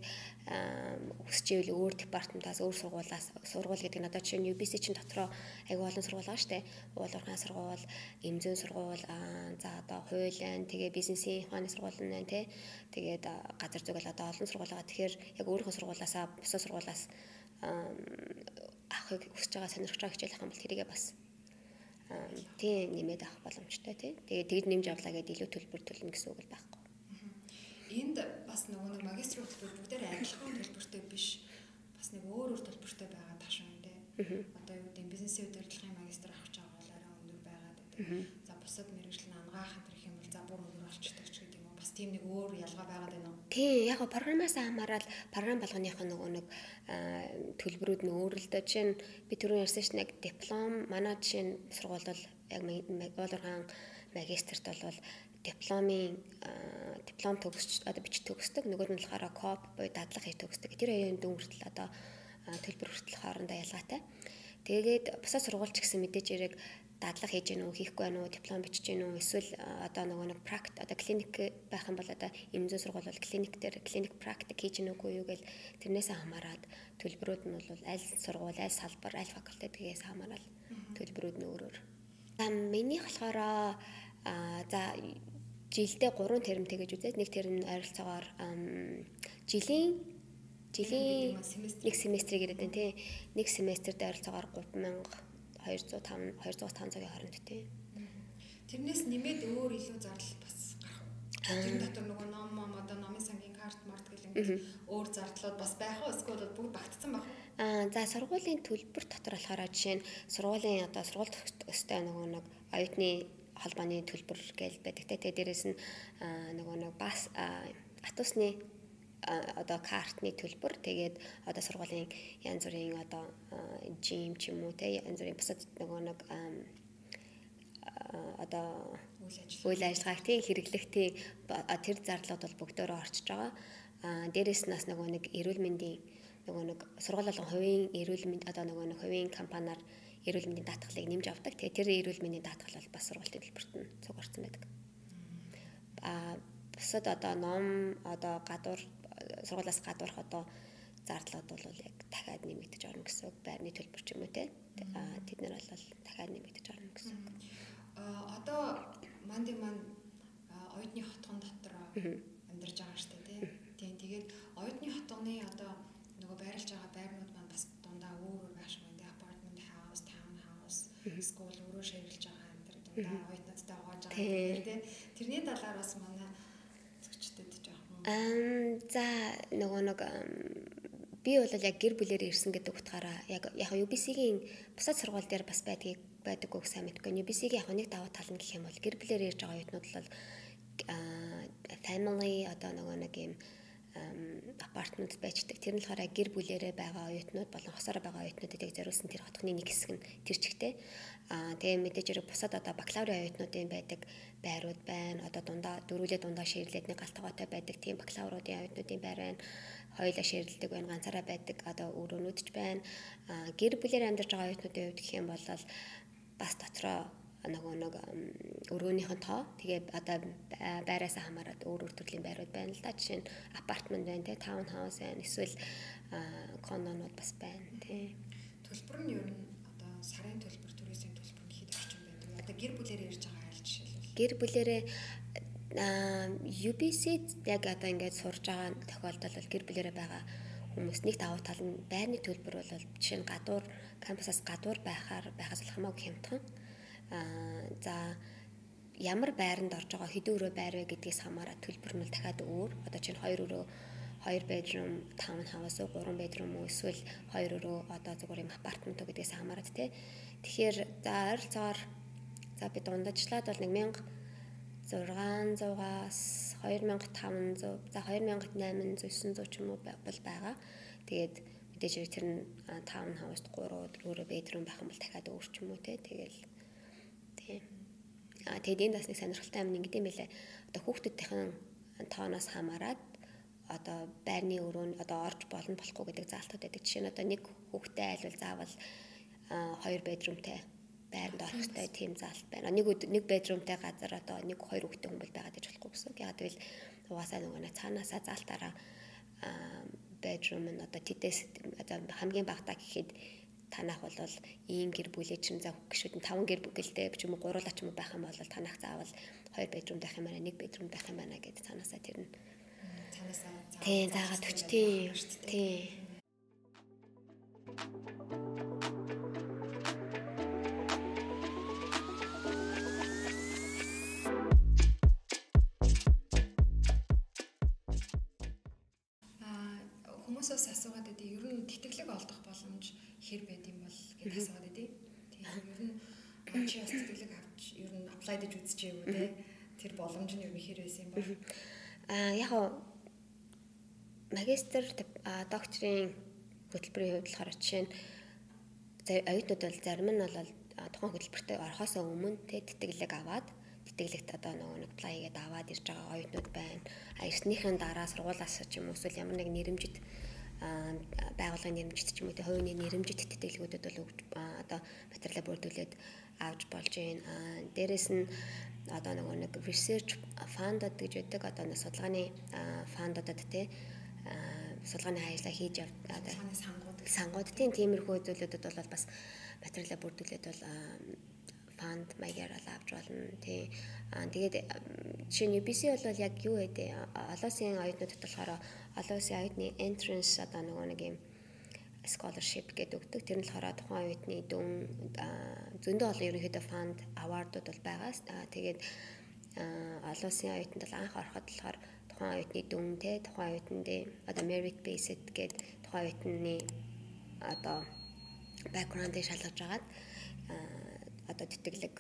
өсч ивэл өөр департаментаас өөр сургуулаас сургууль гэдэг нь одоо жишээ нь UBC чинь дотроо аягүй олон сургууль байгаа шүү дээ. Уул уурхайн сургууль, эмзэн сургууль, за одоо хуулийн, тэгээ бизнесийн ухааны сургууль нэ тий. Тэгээд газар зүгэл одоо олон сургууль байгаа. Тэгэхээр яг өөрийнхөө сургуулаасаа бусад сургуулаас авахыг хүсэж байгаа сонирхож байгаа хичээл авах юм бол тэрийгээ бас тийм нэмээд авах боломжтой тий. Тэгээд тэгж нэмж авлаа гэдээ илүү төлбөр төлнө гэсэн үг л байхгүй. Энд бас нөгөө нэг магистрийн төлбөр бүгдээр адилхан төлбөртэй биш. Бас нэг өөр өөр төлбөртэй байгаа ташаа юм тий. Одоо юу гэдэг бизнесийн удирдлагын магистр авах гэж байгаа бол арай өндөр байгаад байдаг. За бусад мэрэгжил нь ангаах хэмжих юм бол за бүр өндөр болчтой ч гэдэг юм уу. Бас тийм нэг өөр ялгаа байгаад байна уу? Тий, яг програмаас хамаарал програм болгоныхоо нөгөө нэг төлбөрүүд нь өөр л дээ. Жишээ нь би түрүү ярьсан чинь яг диплом манай жишээ нь сургууль бол яг Болгорхан магистрт бол дипломын диплом төгсч одоо бичиж төгсдөг нөгөө нь болохоор коп буюу дадлага хийж төгсдөг. Тэр хоёрын дүн хүртэл одоо төлбөр хүртэл хоорондоо ялгаатай. Тэгээд бусад сургуульч гэсэн мэдээж яриг дадлага хийж гэнэ үү хийхгүй байна уу диплом бичиж гэнэ үү эсвэл одоо нөгөө нэг практ одоо клиник байх юм бол одоо эмзэн сургууль бол клиник дээр клиник практик хийж гэнэ үгүй юу гэл тэрнээсээ хамаарат төлбөрүүд нь бол аль сургууль аль салбар аль факультет гээс хамаарал төлбөрүүд нь өөрөөр. За миний болохоор за жилдээ 3 тэрэмтэй гэж үзээд нэг тэрэн ойролцоогоор жилийн жилийн нэг семестрийг яриад байна тий. Нэг семестрт ойролцоогоор 3000 205 205 цагийн хооронд тий. Тэрнээс нэмээд өөр илүү зардал бас гарах. Тэр дотор нөгөө ном мом одоо номын сангийн карт март гэл ингээд өөр зардлууд бас байх уу эсвэл бүгд багтсан байх уу? Аа за сургуулийн төлбөр дотор болохоор жишээ нь сургуулийн одоо сургууль төстэй нөгөө нэг оюутны холбооны төлбөр гээл байдаг те. Тэгээ дээрэс нь нөгөө нэг бас атусны одоо картны төлбөр тэгээд одоо сургуулийн янз бүрийн одоо жим ч юм уу те янз бүрийн бусад нөгөө нэг одоо үйл ажиллагааг тийм хэрэглэх тийм тэр зарлууд бол бүгдөө орчиж байгаа. Аа дээрэс нас нөгөө нэг эрүүл мэндийн нөгөө нэг сургууль болгон хувийн эрүүл мэнд одоо нөгөө нэг хувийн компаниар эрүүл мэндийн даатгалыг нэмж авдаг. Тэгээ тэр эрүүл мэндийн даатгал бол бас сургуулийн төлбөрт нь цугаарсан байдаг. Аа бусад одоо ном одоо гадуур сургуулиас гадуурх одоо зардлууд бол яг дахиад нэмэгдэж орно гэсэн үг байрны төлбөр ч юм уу те тэд нар бол дахиад нэмэгдэж орно гэсэн үг. А одоо манди ман оюутны хотгон дотор амьдарч байгаа штэ тий. Тийм тэгээд оюутны хотгоны одоо нөгөө байрлаж байгаа байрнууд маань бас дундаа өөр өөр байх шиг байна. Апартмент хаус, таун хаус, скул өөрөө ширэлж байгаа амьдар дундаа оюутнуудтай угааж байгаа тий. Тэрний талаар бас Аа за нөгөө нэг би бол яг гэр бүлээр ирсэн гэдэг утгаараа яг яг UBC-ийн бусад сургууль дээр бас байдгийг байдаг үг сайн мэдгүй. UBC-ийн яг нэг даваа тал нь гэх юм бол гэр бүлээр ирж байгаа оюутнууд бол family одоо нөгөө нэг юм апартмент байждаг. Тэр нь болохоор гэр бүлэрээ байгаа оюутнууд болон хосороо байгаа оюутнуудыг зориулсан тэр хотхны нэг хэсэг нь тэр чигтээ. Аа тэгээ мэдээж хэрэг бусад одоо бакалаврын оюутнуудын байдаг байрууд байна. Одоо дундаа дөрүүлээ дундаа ширлээд нэг галтгоотой байдаг тийм бакалавруудын оюутнуудын байр байна. Хоёулаа ширлдэг байна, ганцаараа байдаг одоо өрөөнүүд ч байна. Аа гэр бүлээр амьдарч байгаа оюутнуудын хувьд гэх юм бол бас дотроо нөгөө нэг өрөөнийх нь тоо тэгээ одоо байраас хамаарат өөр өөр төрлийн байрууд байна л да. Жишээ нь апартмент байна те, таун хаус байна, эсвэл кондонууд бас байна те. Төлбөр нь ер нь одоо сарын төлбөр, төрөөсийн төлбөр нь хэд орчим байдаг? Одоо гэр бүлээр ярьж байгаа айл жишээлбэл. Гэр бүлээрээ UBC яг одоо ингээд сурж байгаа тохиолдолд бол гэр бүлээрээ байгаа хүмүүс нэг давуу тал нь байрны төлбөр бол жишээ нь гадуур кампусаас гадуур байхаар байхаас болох хамаагүй хямдхан за ямар байранд орж байгаа хэдэн өрөө байр вэ гэдгээс хамаарат төлбөр нь дахиад өөр. Одоо чинь 2 өрөө 2 bedroom town house уу 3 bedroom уу эсвэл 2 өрөө одоо зүгээр юм апартмент уу гэдгээс хамаарат тий. Тэгэхээр за ойролцоогоор за би дундажлаад бол 1600-аас 2500 за 2800 900 ч юм уу бол байгаа. Тэгээд мэдээж тэр нь таун хауст 3 4 bedroom байх юм бол дахиад өөр ч юм уу те. Тэгэл тэгээд энэ бас нэг сонирхолтой юм ингэдэм байлаа. Одоо хүүхдүүдийн тооноос хамаарат одоо байрны өрөө нь одоо орж болно болохгүй гэдэг заалтууд байдаг. Жишээ нь одоо нэг хүүхдээ айлвал заавал хоёр бедрумтай байранд орох хэрэгтэй тийм заалт байна. Нэг нэг бедрумтай газар одоо нэг хоёр хүүхдээ хүн бол байгаад иж болохгүй гэсэн. Яг гэвэл угаасаа нөгөө нэг цаанаасаа заалтаараа бедрум нь одоо тэдэс одоо хамгийн багтаа гэхэд танах бол ийм гэр бүлээ чинь за гişүүд нь 5 гэр бүгэлтэй ч юм уу гуруулаа ч юм байх юм бол танах заавал 2 бедрум байх юм байна, 1 бедрум байх юм байна гэдэг цаанаасаа тэр нь. Цаанаасаа тийм заагаад өч тийм яг магистр докторийн хөтөлбөрийн хувьд болохоор жишээ нь оюутнууд бол зарим нь бол тухайн хөтөлбөртөө орохоос өмнө те тэтгэлэг аваад тэтгэлэгт одоо нөгөө нэг apply хийгээд аваад ирж байгаа оюутнууд байна. А ирснийхэн дараа сургуулаас ч юм уу эсвэл ямар нэг нэрэмжит байгууллагын нэрмжит ч юм уу те хувийн нэрмжит тэтгэлгүүдэд бол одоо материалаа бүрдүүлээд авч болж байна. Дээрэс нь одоо нөгөө нэг research fund-д гэж байдаг одоо нэг судалгааны фандуудад те судалгааны хаялаа хийж одоо сангууд. сангууд. Тийм тиймэрхүү зүйлүүдэд бол бас материалаа бүрдүүлээд бол фанд маягаар л авч болно тий. Аа тэгээд жишээ нь UBC бол яг юу гэдэг олон улсын оюутнуудад болохоор олон улсын оюутны entrance одоо нөгөө нэг юм scholarship гэдэг өгдөг. Тэр нь болохоор тухайн оюутны дүн зөндөө олон ерөнхийдөө фанд awardууд бол байгаа. Аа тэгээд олон улсын оюутанд бол анх ороход болохоор тухайн оюутны дүн те тухайн оюутны одоо merit based гэдэг тухайн оюутны одоо background-ыг шалгаж агаад одоо тэтгэлэг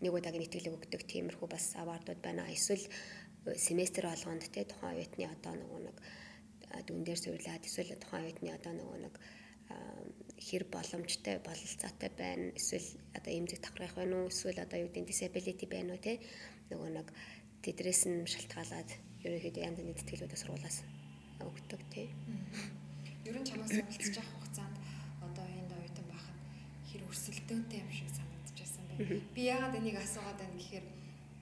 нэг удаагийн нэтгэлэг өгдөг тиймэрхүү бас аваардууд байна. Эсвэл семестр болгонд те тухайн оюутны одоо нөгөө нэг дүн дээр суйрлаад эсвэл тухайн оюутны одоо нөгөө нэг хэр боломжтой бололцоотой байна эсвэл одоо эмзэг давхрах байна уу? Эсвэл одоо юу гэдэг disability байна уу те? Нөгөө нэг тэдрээс нь шалтгаалаад ерөнхийдөө янз бүрийн тэтгэлгүүдээ сургуулаас өгдөг тий. Ер нь чамаас уулзж авах хугацаанд одоо энд оюутан байхад хэр өрсөлдөөнтэй юм шиг Би яагаад энийг асуугаад байна гэхээр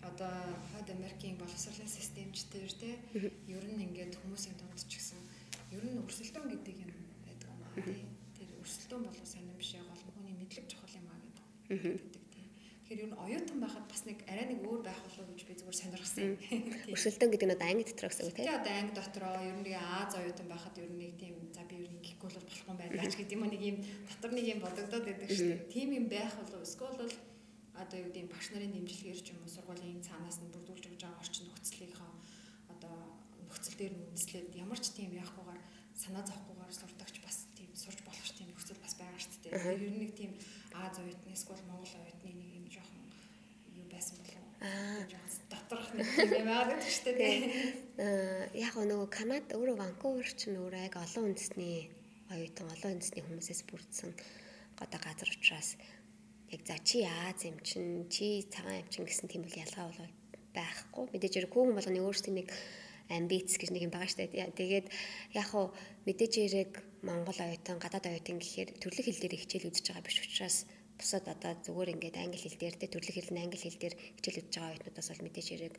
одоо хойд Америкийн боловсролын системчдэр те ер нь ингээд хүмүүсийн дунд ч гэсэн ер нь өрсөлдөөн гэдэг юм байдаг юм аа тий. Өрсөлдөөн болов сонирм биш яг олон хүний мэдлэг чухал юм аа гэдэг. Тэгэхээр ер нь оюутан байхад бас нэг арай нэг өөр байх болов гэж би зүгээр сонирхсан. Өрсөлдөөн гэдэг нь одоо анги дотор гэсэн үг тийм. Тэгээ одоо анги дотроо ер нь Аз оюутан байхад ер нь нэг тийм за би ер нь гихгүй бол болохгүй байх гэдэг юм нэг юм дотор нэг юм бодогдоод байдаг шүү дээ. Тийм юм байх болов эсвэл бол одоо юу гэдэг багш нарын дэмжлэгээр ч юм уу сургуулийн цаанаас нь бүрдүүлж өгж байгаа орчин нөхцөлийнхөө одоо нөхцөл дээр нь үндэслээд ямар ч тийм яахгүйгээр санаа зовхгүйгээр сурдагч бас тийм сурж болох ч тийм нөхцөл шүү дээ. Ер нь нэг тийм Аз оюутны эсвэл Монгол оюутны нэг юм жоохон юу байсан болов Аа доторх нэг юм яагаад гэж штэ тий. Аа яг нөгөө Канада өөрөө Ванкувер ч нөгөө яг олон үндэсний оюутан олон үндэсний хүмүүсээс бүрдсэн одоо газар учраас яг за чи Аз юм чин чи цагаан юм чин гэсэн тийм үл ялгаа бол байхгүй. Мэдээж хэрэг хүүхэн болгоны өөрсдийн нэг амбиц гэж нэг юм байгаа штэ. Тэгээд яг хуу мэдээж хэрэг Монгол оюутан, гадаад оюутан гэхээр төрлөх хэл дээр хичээл үзэж байгаа биш учраас бусад одоо зүгээр ингээд англи хэл дээр тэ төрлөх хэл нь англи хэл дээр хичээл үзэж байгаа оюутнуудаас бол мэдээж хэрэг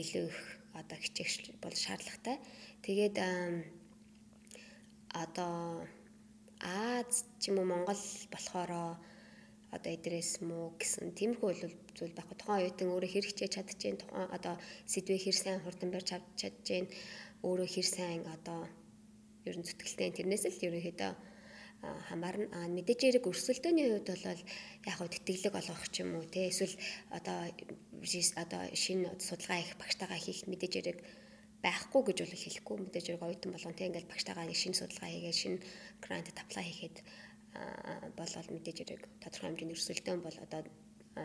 илүү их одоо хичээх бол шаардлагатай. Тэгээд одоо Аз ч юм уу Монгол болохоро одоо эдрээс муу гэсэн тиймэрхүү зүйл байхгүй. Тухайн оюутан өөрөө хэр хичээж чадчихээн тухайн одоо сэдвээ хэр сайн хурдан барьж чадчихээн өөрөө хэр сайн одоо ер нь зүтгэлтэй тэрнээс л ерөнхийдөө хамаарна. А мэдээж хэрэг өрсөлдөөний хувьд бол яг хөө тэтгэлэг олгох ч юм уу те эсвэл одоо одоо шинэ судалгаа их багштайгаа хийх мэдээж хэрэг байхгүй гэж бол хэлэхгүй мэдээж хэрэг оюутан болгон тийм ингээл багштайгаа нэг шинэ судалгаа хийгээд шинэ грант apply хийхэд болол мэдээж хэрэг тодорхой хэмжээний өрсөлдөөн бол одоо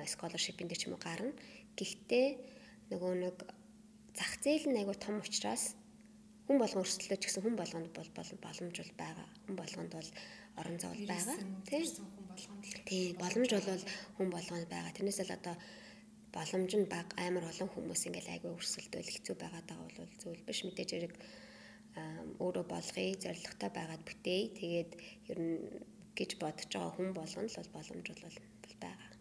scholarship-ийн дээр ч юм уу гарна. Гэхдээ нөгөө нэг зах зээл нь айгүй том учраас хүн болгон өрсөлдөө ч гэсэн хүн болгонд бол боломж бол байгаа. Хүн болгонд бол орон зай байгаа. Тийм боломж бол хүн болгонд байгаа. Тэрнээс л одоо боломж нь баг амар олон хүмүүс ингээл айгүй өрсөлдөөл хэцүү байгаа даа бол зүйл биш мэдээж хэрэг өөрөө болгоё зоригтой байгаад бүтээе тэгээд ер нь гэж бодож байгаа хүн болгоно л боломж бол байгаа.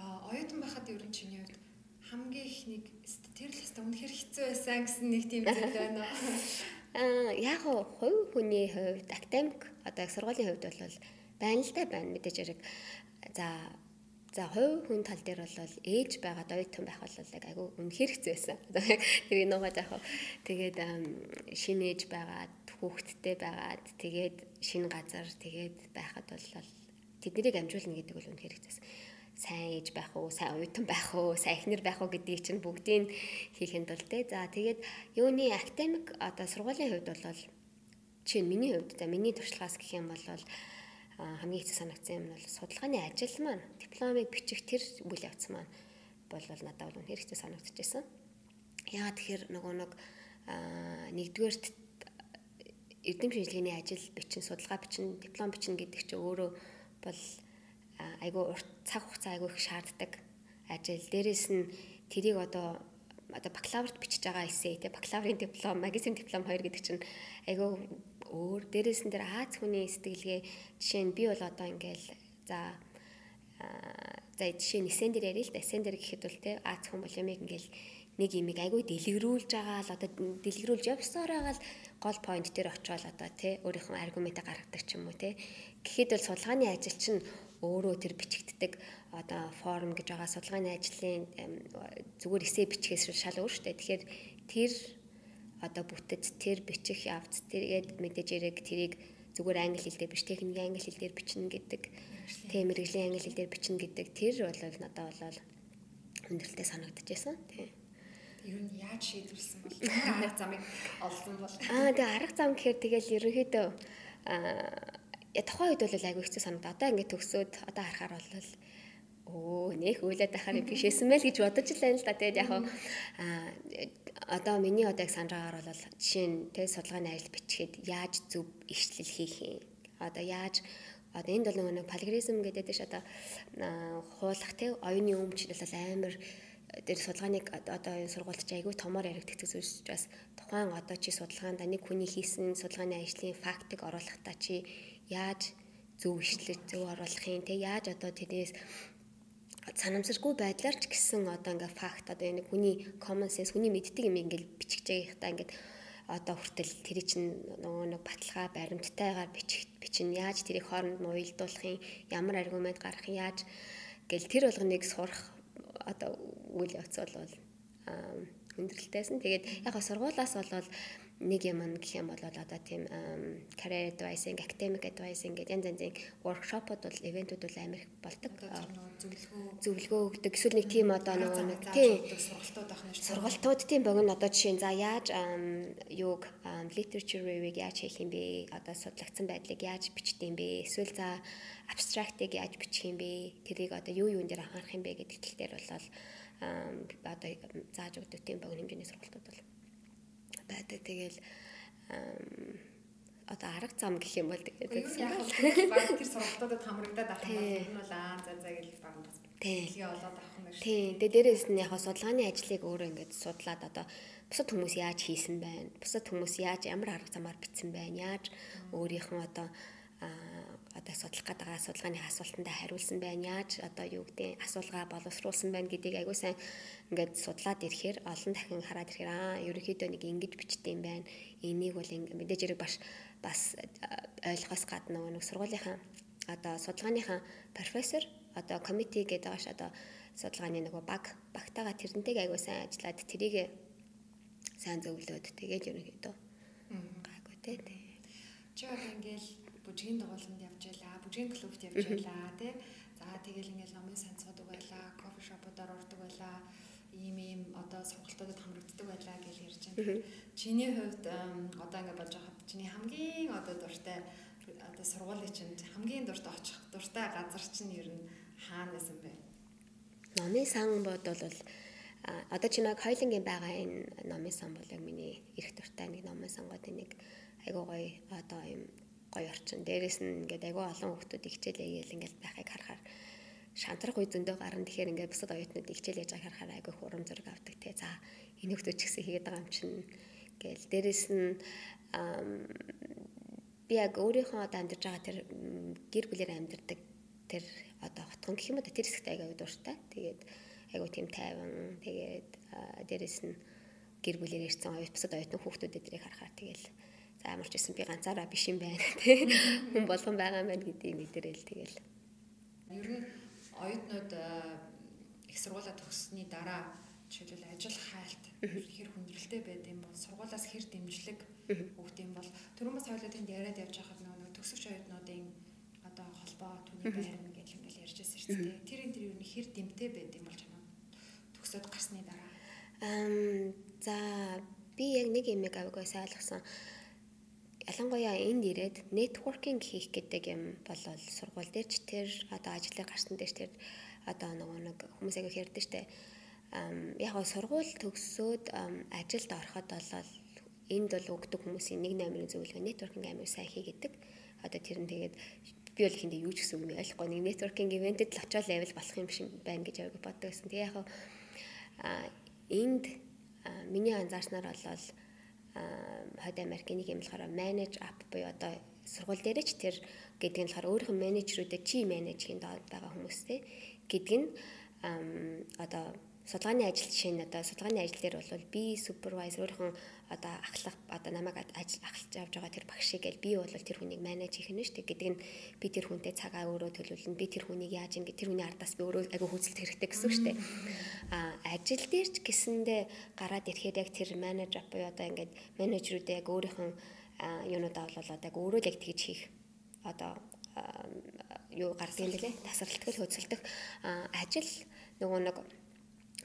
Аа оюутан байхад ер нь чиний хувьд хамгийн их нэг тэр л хэвээр үнэхэр хэцүү байсан гэсэн нэг тийм зүйл байна. Аа яг хувь хүний хувьд академик одоо сургуулийн хувьд бол байна л да байна мэдээж хэрэг за За хувь хүн тал дээр бол ээж байгаад оюутан байх бол яг айгүй үнэхэр хэцүү байсан. Тэгээ нугаа заах. Тэгээд шинэ ээж байгаад хүүхэдтэй байгаад тэгээд шинэ газар тэгээд байхад бол тэднийг амжуулна гэдэг бол үнэхэр хэцүү сайн ээж байх уу, сайн оюутан байх уу, сайн эхнэр байх уу гэдгийг чинь бүгдийг хийхэд бол тэ. За тэгээд юуны академик одоо сургуулийн хувьд бол чинь миний хувьд за миний туршлагаас гэх юм бол хамгийн хэцүү санагдсан юм бол судалгааны ажил маань дипломыг бичих тэр үйл явц маань бол надад бол үнэхээр хэцүү санагдчихсан. Яагаад тэгэхээр нөгөө нэг нэгдүгээрт эрдэм шинжилгээний ажил бичин, судалгаа бичин, диплом бичин гэдэг чинь өөрөө бол айгүй урт цаг хугацаа айгүй их шаарддаг ажил. Дээрээс нь тэрийг одоо одоо бакалаврт бичиж байгаа эсэ те бакалаврын диплом, магистрийн диплом хоёр гэдэг чинь айгүй өөр. Дээрээс нь тэр Аз хүний сэтгэлгээ жишээ нь би бол одоо ингээл за за жишээ нь эсэн дээр ярил л да. Эсэн дээр гэхэд бол те Аз хүн бол ямиг ингээл нэг имийг айгүй дэлгэрүүлж байгаа л одоо дэлгэрүүлж явсаар байгаа л гол point дээр очиод одоо тий өөрийнхөө аргументаа гаргадаг ч юм уу тий гэхэд бол судалгааны ажил чинь өөрөө тэр бичигддэг одоо форм гэж байгаа судалгааны ажлын зүгээр эсэ бичгээс шал өөр штэ. Тэгэхээр тэр одоо бүтэц тэр бичих явц тэргээд мэдээж яриг тэрийг зүгээр англи хэл дээр биш техник англи хэл дээр бичнэ гэдэг тийм мэрэгжлийн англи хэл дээр бичнэ гэдэг тэр бол надад бол хүндрэлтэй санагдчихсан тийм ер нь яаж шийдвэрлсэн бол арга замыг олсон бол. Аа тэгээ арга зам гэхээр тэгэл ерөнхийдөө аа тухайн үед бол айгүй хэцүү санагдаа. Одоо ингээд төгсөөд одоо харахаар бол өө нэх үйлээд ахаар биш эсэн мэл гэж бодож л байна л да. Тэгээд яг аа одоо миний одоо яг санаж байгаагаар бол жишээ нь тэг судалгааны ажил бичгээд яаж зөв ишлэл хийх юм. Одоо яаж одоо энд бол нэг плагиаризм гэдэг дэш одоо хуулах тэг оюуны өмчл бол амар дээр судалгааныг одоо энэ сургуульд чи айгүй томоор яригддаг зүйлс учраас тухайн одоо чи судалгаанд нэг хүний хийсэн судалгааны ажлын фактыг оруулахдаа чи яаж зөв ишлэл зөв оруулах юм те? Яаж одоо тэрнээс санамсаргүй байдлаар ч гэсэн одоо ингээ факт одоо энэ хүний common sense хүний мэддэг юм ингээл бичих жаахта ингээд одоо хүртэл тэр чинь нөгөө нэг баталгаа баримттайгаар бичих бичин яаж тэрийг хооронд нь уялдуулах юм? Ямар аргумент гаргах юм? Яаж гэл тэр болгоныг сурах одоо үйл явц бол хүндрэлтэйсэн. Тэгээд яг сургуулаас болоод нэг юм гэх юм бол одоо тийм career advising, academic advising гэдэг янз янзын workshop-ууд бол ивентүүд бол амар их болдог. Зөвлөгөө өгдөг. Эсвэл нэг тийм одоо нөгөө нэг тийм сургалтууд авах нь сургалтууд тийм богино одоо жишээ за яаж юуг literature review-г яаж хийх юм бэ? Одоо судлагдсан байдлыг яаж бичдэг юм бэ? Эсвэл за abstract-ыг яаж бичих юм бэ? Тэрийг одоо юу юун дээр анхаарах юм бэ гэдэг тал дээр бол одоо зааж өгдөг тийм богино хэмжээний сургалтууд бол байдаг. Тэгэл одоо арга зам гэх юм бол тэгээд баг тэр сургалтуудад хамрагдаад авах юм бол аа за за гэж баг Тэгээ олоод авах юм байна. Тийм. Тэгээ дээрээс нь яг судалгааны ажлыг өөрөө ингээд судлаад одоо бусад хүмүүс яаж хийсэн байна? Бусад хүмүүс яаж ямар арга замаар бичсэн байна? Яаж өөрийнхөө одоо одоо судлах гэдэг судалгааны асуултанд хариулсан байна. Яаж одоо юу гэдэг асуулгаа боловсруулсан байна гэдгийг аягүй сайн ингээд судлаад ирэхээр олон дахин хараад ирэхээр аа ерөнхийдөө нэг ингэж бичдэг юм байна. Энийг бол мэдээж хэрэг баш бас ойлгохоос гадна нэг сургуулийнхаа одоо судалгааныхаа профессор одоо комити гэдэг ааш одоо судалгааны нөгөө баг багтаага тэрнтэйг аягүй сайн ажиллаад тэрийг сайн зөвлөөд тэгээд ерөнхийдөө гайгүй те. Чи одоо ингээл бүжгийн дугууланд явж байлаа, бүжгийн клубт явж байлаа тий. За тэгэл ингээл номын сан цуудаг байлаа, кофе шопуудаар ордог байлаа, ийм ийм одоо сонголтуудад хамрагддаг байлаа гэж ярьж байна. Чиний хувьд одоо ингээд бодож байхад чиний хамгийн одоо дуртай одоо сургуулийн чинь хамгийн дуртай очих дуртай газар чинь ер нь хаана байсан бэ? Номын сан бодвол одоо чи нэг хоёлынгийн байгаа энэ номын сан бол яг миний эрх дуртай нэг номын сангуудын нэг айгуу гоё одоо юм гоё орчин. Дээрээс нь ингээд айгүй олон хүмүүс ихчээлээ яэл ингээд байхыг харахаар шантрах үе зөндөө гарна. Тэгэхээр ингээд бусад оюутнууд ихчээл яаж байгааг харахаар айгүй хурам зураг авдаг те. За энэ хүмүүс ч гэсэн хийгээд байгаа юм чинь гээл дээрээс нь би яг өөрийнхөө одоо амьдарч байгаа тэр гэр бүлээр амьдардаг тэр одоо хотгон гэх юм уу тэр хэсэгт айгүй дуртай. Тэгээд айгүй тийм тайван. Тэгээд дээрээс нь гэр бүлээр ирсэн оюут бусад оюутны хүүхдүүд эдрийг харахаар тэгэл амар ч гэсэн би ганцаараа биш юм байна тий. Хүн болгон байгаа юм байна гэдгийг мэдэрэл тэгэл. Ер нь оюутнууд их сургуулаа төгссөний дараа жишээлбэл ажил хайлт хэр хүндрэлтэй байд юм бол сургуулаас хэр дэмжлэг өгд юм бол түрүүн бас хоёулаа тэнд яриад явж байхад нөгөө төгсөгч оюутнуудын одоо холбоо түүний байрна гэж юм л ярьжсэн шүү дээ. Тэр энэ тэр юу хэр дэмтэй байд юм бол чамаа төгсөөд гарсны дараа. Ам за би яг нэг юм яг авгаа сайлгсан ялангуяа энд ирээд networking хийх гэдэг юм бол сургууль дээр ч тэр одоо ажлаар гарсан дээр тэр одоо нөгөө нэг хүмүүс аяг ярьдаг штэ. Яг гоо сургууль төгсөөд ажилд ороход бол энд бол өгдөг хүмүүсийн нэг номерын зөвлөгөө networking амар сайн хийгээд одоо тэр нь тэгээд би бол ихэндээ юу ч гэсэн нь ойлгохгүй. Нэг networking ивентэд л очиод level болох юм шиг байна гэж аяг боддог гэсэн. Тэгээ яг энд миний анзаарснаар бол Хойд Америкийн нэг юм болохоор manage app буюу одоо сургууль дээрээ ч тэр гэдэг нь болохоор өөрийнх нь менежерүүдэд чи менежхийн доод байгаа хүмүүстэй гэдэг нь одоо судалгааны ажил жишээ нь одоо судалгааны ажил дээр бол би супервайзер өөрийнхөө одоо ахлах одоо намайг ажил ахлаж авч байгаа тэр багшийг гэл би бол тэр хүнийг менеж хийх нь шүү дээ. Гэдэг нь би тэр хүнтэй цагаа өөрөө төлөвлөнө би тэр хүнийг яаж ингэ тэр хүний ардаас би өөрөө агүй хөөцөлт хэрэгтэй гэсэн шүү дээ. А ажил дээр ч гэсэндээ гараад ирэхээр яг тэр менежер буюу одоо ингээд менежерүүдээ яг өөрийнхөө юунуудаа бол одоо яг өөрөө л яг тэгж хийх одоо юу гардыг юм лээ тасралтгал хөөцөлдөх ажил нөгөө нэг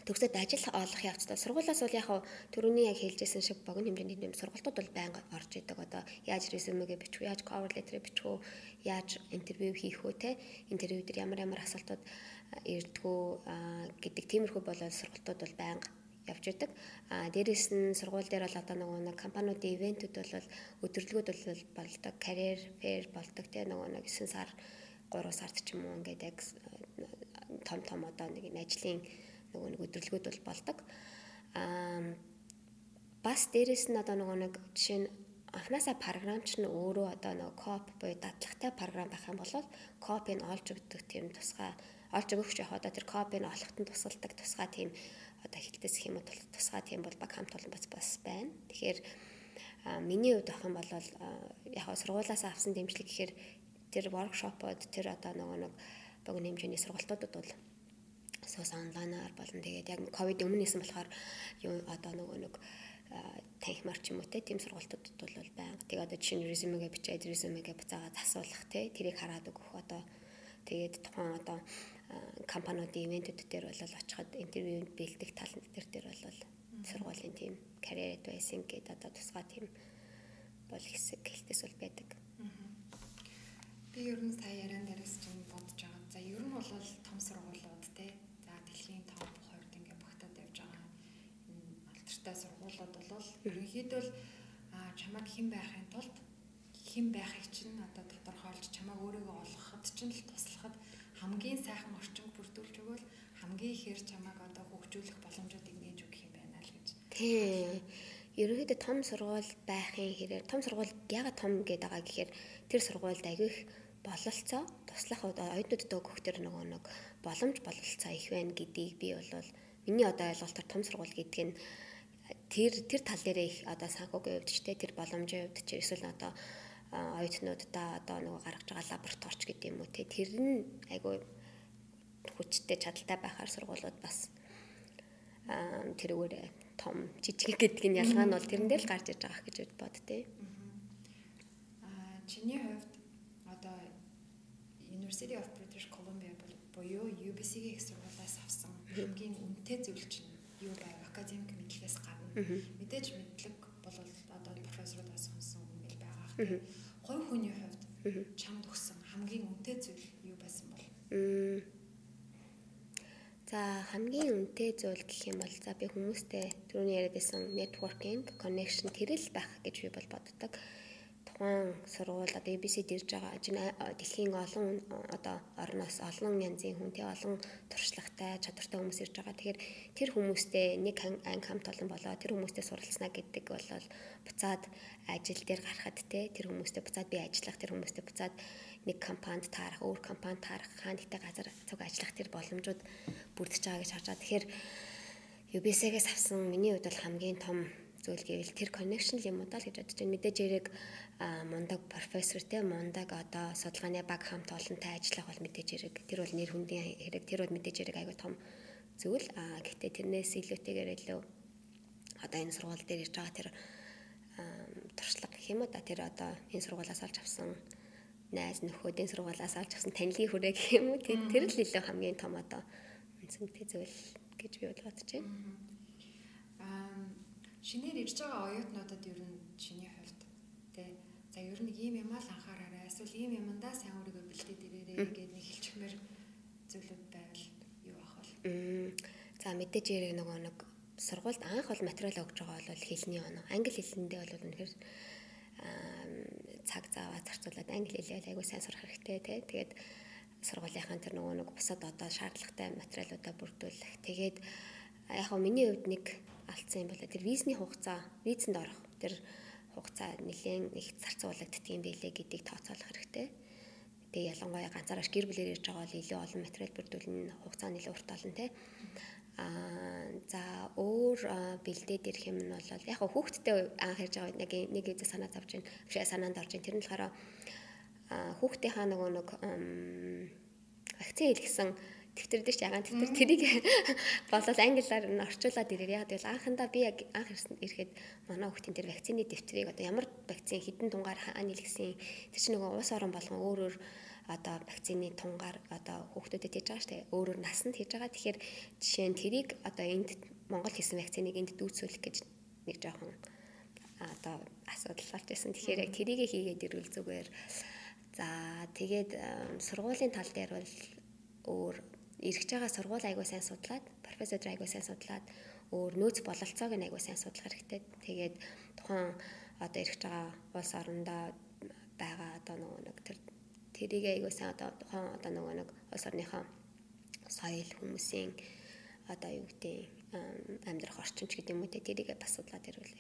төгсөөд ажил олох явцдаа сургуулиас бол яг төрөний яг хэлжсэн шиг богино хэмжээний юм сургалтууд бол байнга орж идэг. Одоо яаж резюмегээ бичих вэ? Яаж cover letter бичих вэ? Яаж интервью хийх вэ те? Интервью дээр ямар ямар асуултууд ирдгүү гэдэг тиймэрхүү болоод сургалтууд бол байнга явж идэг. А дээрэс нь сургууль дээр бол одоо нөгөө нэг компаниудын ивентүүд бол өдөрлөгүүд бол болдог, career fair болдог те. Нөгөө нэг 9 сар 3 сард ч юм уу ингээд яг том том одоо нэг ажлын нөгөө нэг өдөрлгүүд бол болдог. Аа бас дээрэс нь одоо нөгөө нэг жишээ нь анханасаа програмч нь өөрөө одоо нөгөө коп буюу дадлагтай програм байх юм бол копыг олж өгдөг тийм тусгай олж өгөх яг одоо тэр копыг олоход нь тусалдаг тусгай тийм одоо хилтэс гэх юм уу тусгай тийм бол баг хамт олон бас бас байна. Тэгэхээр миний хувьд ах юм бол яг сургуулаас авсан дэмжлэг гэхээр тэр воркшопод тэр одоо нөгөө нэг богино хэмжээний сургалтуудад бол сус онлайнаар болон тэгээд яг ковид өмнө исэн болохоор юу одоо нөгөө нэг танхимар ч юм уу те тийм сургалтуудад бол байнга. Тэгээ одоо чинь резюмегээ бичээд резюмегээ буцаагаад асуулах те тэрийг хараад өгөх одоо тэгээд тухайн одоо компаниудын ивэнтүүд дээр бол очиход интервьюнд бэлдэх тал дээр дээр бол сургуулийн тийм career advising гэдэг одоо тусгай тийм бол хэсэг хэлтээс бол байдаг. Би ер нь сая яриан дээрээс чинь бодож байгаа. За ер нь бол том сургуулиуд те. За дэлхийн топ 20-д ингээ багтаад явж байгаа. Энэ алдартай сургуулиуд бол ерөнхийдөө чамайг хэн байхын тулд хэн байхыг чинь одоо тодорхойлж чамайг өөрийгөө олгоход чинь л туслахад хамгийн сайхан орчинд бүрдүүлж өгвөл хамгийн ихээр чамайг одоо хөгжүүлэх боломжуудыг нээж өгөх юм байна л гэж. Тий. Ерөнхийдөө том сургууль байхын хэрээр том сургууль ягаад том гэдэг байгаа гэхээр тэр сургуульд аявих бололцоо туслах оюутнуудад өгөх тэр нөгөө нэг боломж бололцоо их байна гэдгийг би бол миний одоо ойлголтоор том сургууль гэдэг нь тэр тэр тал дээр их одоо санхүүгийн хувьд ч тэр боломжийн хувьд ч эсвэл одоо оюутнуудаа одоо нөгөө гаргаж байгаа лабораторич гэдэг юм уу те тэр нь айгүй хүчтэй чадaltaй байхаар сургуулиуд бас тэрүүгээр том жижиг гэдэг нь ялгаа нь бол тэрэн дээр л гарч иж байгаа гэж бод те. Аа чиний хувьд одоо University of British Columbia буюу UBC-ийн их сургуулиас авсан хамгийн үнэтэй зүйл чинь юу байв? Академик мэдлэгээс гадна мэдээж мэдлэг бол одоо профессорудаас сонсон юм байгаа. Хувь хүний хувьд чамд өгсөн хамгийн үнэтэй зүйл юу байсан бол? За хамгийн үнэтэй зүйл гэх юм бол за би хүмүүстэй түрүүний яриад байсан networking, connection тэр л байх гэж би бол боддог тухайн сургууль одоо ABC-д ирж байгаа дэлхийн олон одоо орноос олон янзын хүн тий олон туршлагатай чадвартай хүмүүс ирж байгаа. Тэгэхээр тэр хүмүүстэй нэг анги хамт олон болоо тэр хүмүүстэй суралцсна гэдэг бол буцаад ажил дээр гарахад тий тэр хүмүүстэй буцаад би ажиллах тэр хүмүүстэй буцаад нэг компанид таарах өөр компанид таарах хаантай газар цуг ажиллах тэр боломжууд бүрдэж байгаа гэж харж байгаа. Тэгэхээр UBC-гээс авсан миний хувьд бол хамгийн том зүйл гэвэл тэр connection юм уу даа л гэж бодож байна. Мэдээж яг мундаг профессор те мундаг одоо судалгааны баг хамт олонтой ажиллах бол мэдээж хэрэг. Тэр бол нэр хүндийн хэрэг. Тэр бол мэдээж хэрэг айгүй том зүйл. Аа гэхдээ тэрнээс илүүтэйгээр илүү одоо энэ сургууль дээр ирж байгаа тэр туршлага гэх юм уу да тэр одоо энэ сургуулиас олж авсан найз нөхөд энэ сургуулиас олж авсан танилын хүрээ гэх юм уу тэр л илүү хамгийн том одоо үнцэнтэй зүйл гэж би бодож байна. Шинээр ирж байгаа оюутнуудад ер нь чиний хувьд те за ер нь ийм юм аа л анхаараарай эсвэл ийм юмдаа сайн өөрийгөө бэлдээд ирээрэй гэдэг нэг хэлчихмээр зүйлүүд байвал юу ах вэ? За мэдээж яриг нөгөө нэг сургуульд анх бол материал өгж байгаа бол хэлний оноо. Англи хэлэндээ бол үнэхээр цаг заваа зарцуулаад англи хэлээ айгуу сайн сурах хэрэгтэй тий. Тэгээд сургуулийнхаа тэр нөгөө нэг бусад одоо шаардлагатай материалуудаа бүрдүүлэх. Тэгээд яг хөө миний хувьд нэг алдсан юм бол тэр визний хугацаа визэнд орох тэр хугацаа нэлээд их зарцуулагддаг юм билэ гэдгийг тооцоолох хэрэгтэй. Тэгээ ялангуяа ганцаараа гэр бүлээр ирж байгаа бол илүү олон материал бүрдүүлнэ хугацаа нэлээд урт олон тий. Аа за өөр бэлдээд ирэх юм нь бол яг хүүхдтэй анх ирж байгаа нэг нэг үе санаа завж байна. Биш санаанд орж байна. Тэр нь болохоор хүүхдийнхаа нөгөө нэг вакцин хийлгсэн дээр ч ягаан дэвтэр тэрийг болол англиар нь орчуулад ирээр яг тэгэл анхандаа би яг анх ирсэн ирэхэд манай хүүхдийн тэр вакцины дэвтрийг одоо ямар вакцин хідэн тунгаар хаана илгэсэн тэр чинь нөгөө уус орон болгон өөр өөр одоо вакцины тунгаар одоо хүүхдүүдэд хийж байгаа шүү дээ өөрөөр насанд хийж байгаа. Тэгэхээр жишээ нь тэрийг одоо энд Монгол хийсэн вакциныг энд дүүцүүлэх гэж нэг жоохон одоо асуудал болж байсан тэгэхээр яг тэрийг хийгээд ирвэл зүгээр. За тэгээд сургуулийн тал дээр бол өөр эргэж байгаа сургууль айгуу сайн судлаад, профессор айгуу сайн судлаад, өөр нөөц бололцоог нь айгуу сайн судлах хэрэгтэй. Тэгээд тухайн одоо эргэж байгаа улс орондоо байгаа одоо нөгөө нэг тэр тэрийг айгуу сайн одоо тухайн одоо нөгөө нэг улс орныхоо соёл хүмүүсийн одоо юу гэдэг амьдрах орчинч гэдэг юм уу те тэрийг бас судлаад ирвэл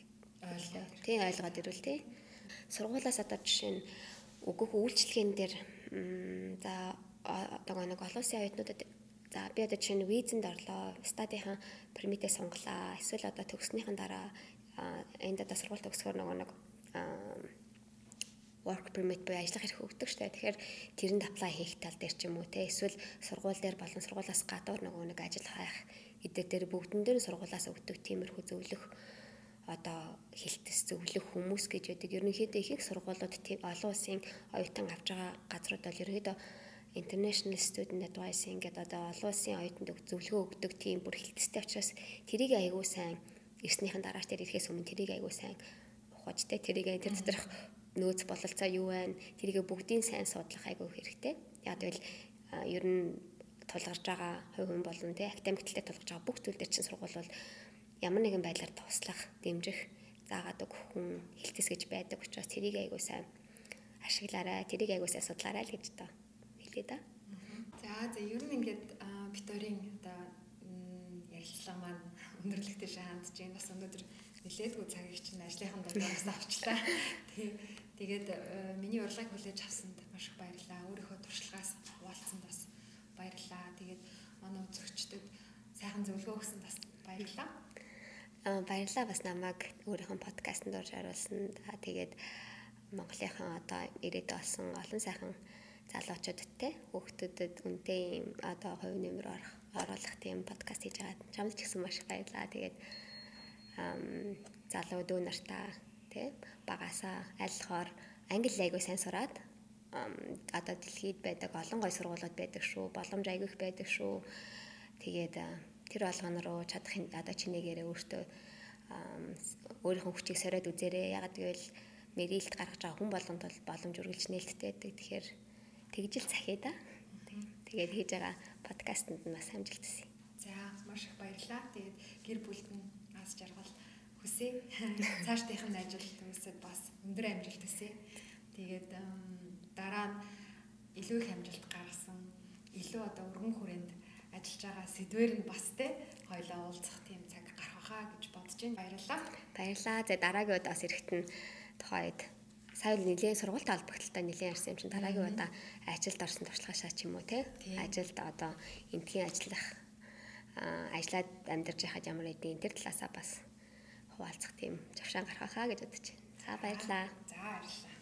тий ойлгоод ирвэл тий сургуулаас одоо жишээ нь өгөх үйлчлэгийн дээр за одоо нэг олон улсын оюутнуудад За би одоо чинь визэнд орлоо, стадийнхаа пермитээ сунглаа. Эсвэл одоо төгснөхийн дараа энд одоо сургууль төгсгөр нөгөө нэг work permit буюу ажиллах эрх өгдөг штэ. Тэгэхээр тэрэнд apply хийх тал дээр ч юм уу те эсвэл сургууль дээр болон сургуулиас гадуур нөгөө нэг ажил хайх эдгээр дээр бүгдэн дээр сургуулиас өгдөг тиймэрхүү зөвлөх одоо хилтэс зөвлөх хүмүүс гэж байдаг. Ерөнхийдөө их их сургуулиуд олон улсын оюутан авч байгаа газрууд бол ерөнхийдөө International Student Advice гэдэг одоо олон улсын оюутанд зөвлөгөө өгдөг тийм бүр хилтэстэй учраас тэрийг аягүй сайн ирснийхэн дараач тэр ирэхээс өмнө тэрийг аягүй сайн ухаж те тэрийг тэр доторх нөөц бололцоо юу байна тэрийг бүгдийг сайн судлах аягүй хэрэгтэй. Яг тэгвэл ер нь тулгарч байгаа хувь хүн болон те академик талтай тулгарч байгаа бүх зүйл дээр чинь сургууль бол ямар нэгэн байдлаар туслах, дэмжих, заагаад өгөх хүн хилтэс гэж байдаг учраас тэрийг аягүй сайн ашиглаарай, тэрийг аягүй сайн судлаарай л гэж та хэлээ да. За за ер нь ингээд Викторийн одоо ярилцлага маань өндөрлөгтэй шаандж байна. Бас өнөөдөр нэлээдгүй цагийг чинь ажлынхан дундаас авчлаа. Тэгээд миний урлагийг хүлээж авсанд маш их баярлалаа. Өөрийнхөө туршлагаас хуваалцсанд бас баярлалаа. Тэгээд манай үзэгчдэд сайхан зөвлөгөө өгсөнд бас баярлалаа. Аа баярлалаа бас намайг өөрийнхөө подкастт орж оруулсанд. Тэгээд Монголынхан одоо ирээд болсон олон сайхан залуучуудад те хүүхдүүдэд үнтэй юм одоо хувь нэмэр орох оруулах тийм подкаст хийж байгаа. Чамд ч гэсэн маш их баярлалаа. Тэгээд залуу дүү нартаа тий багасаа айлхоор англи айгуу сайн сураад одоо дэлхийд байдаг олон гой сургуулиуд байдаг шүү. Боломж айгүйх байдаг шүү. Тэгээд тэр болгоно руу чадах одоо чинээгээрээ өөртөө өөрийнхөө хүчийг сориод үзээрэй. Ягаад гэвэл мэрилд гаргаж байгаа хүн болгонд бол боломж үргэлж нээлттэй байдаг. Тэгэхээр тэгжил захиа да. Тэгээд хийж байгаа подкастэнд нь бас амжилт хүсье. За маш их баярлалаа. Тэгээд гэр бүлд нь аз жаргал хүсье. Цаашдынх нь ажил хүмүүсэд бас өндөр амжилт хүсье. Тэгээд дараа нь илүү их амжилт гаргасан, илүү одоо өргөн хүрээнд ажиллаж байгаа сэдвэр нь бас те хоёлоо уулзах тийм цаг гарах хаа гэж бодож байна. Баярлалаа. Баярлалаа. За дараагийн удаас эрэхт нь тухайд сая нэлийн сургуультай холбогдлолтой нэлийн ярьсан юм чинь дараагийн удаа ажилд орсон туршлагаашаа ч юм уу те ажилд одоо энтхийн ажиллах ажиллаад амьдарч байхад ямар эдийн тэр талаасаа бас хуваалцах тийм завшаан гаргахаа гэж бодож байна. За баярлалаа. За баярлалаа.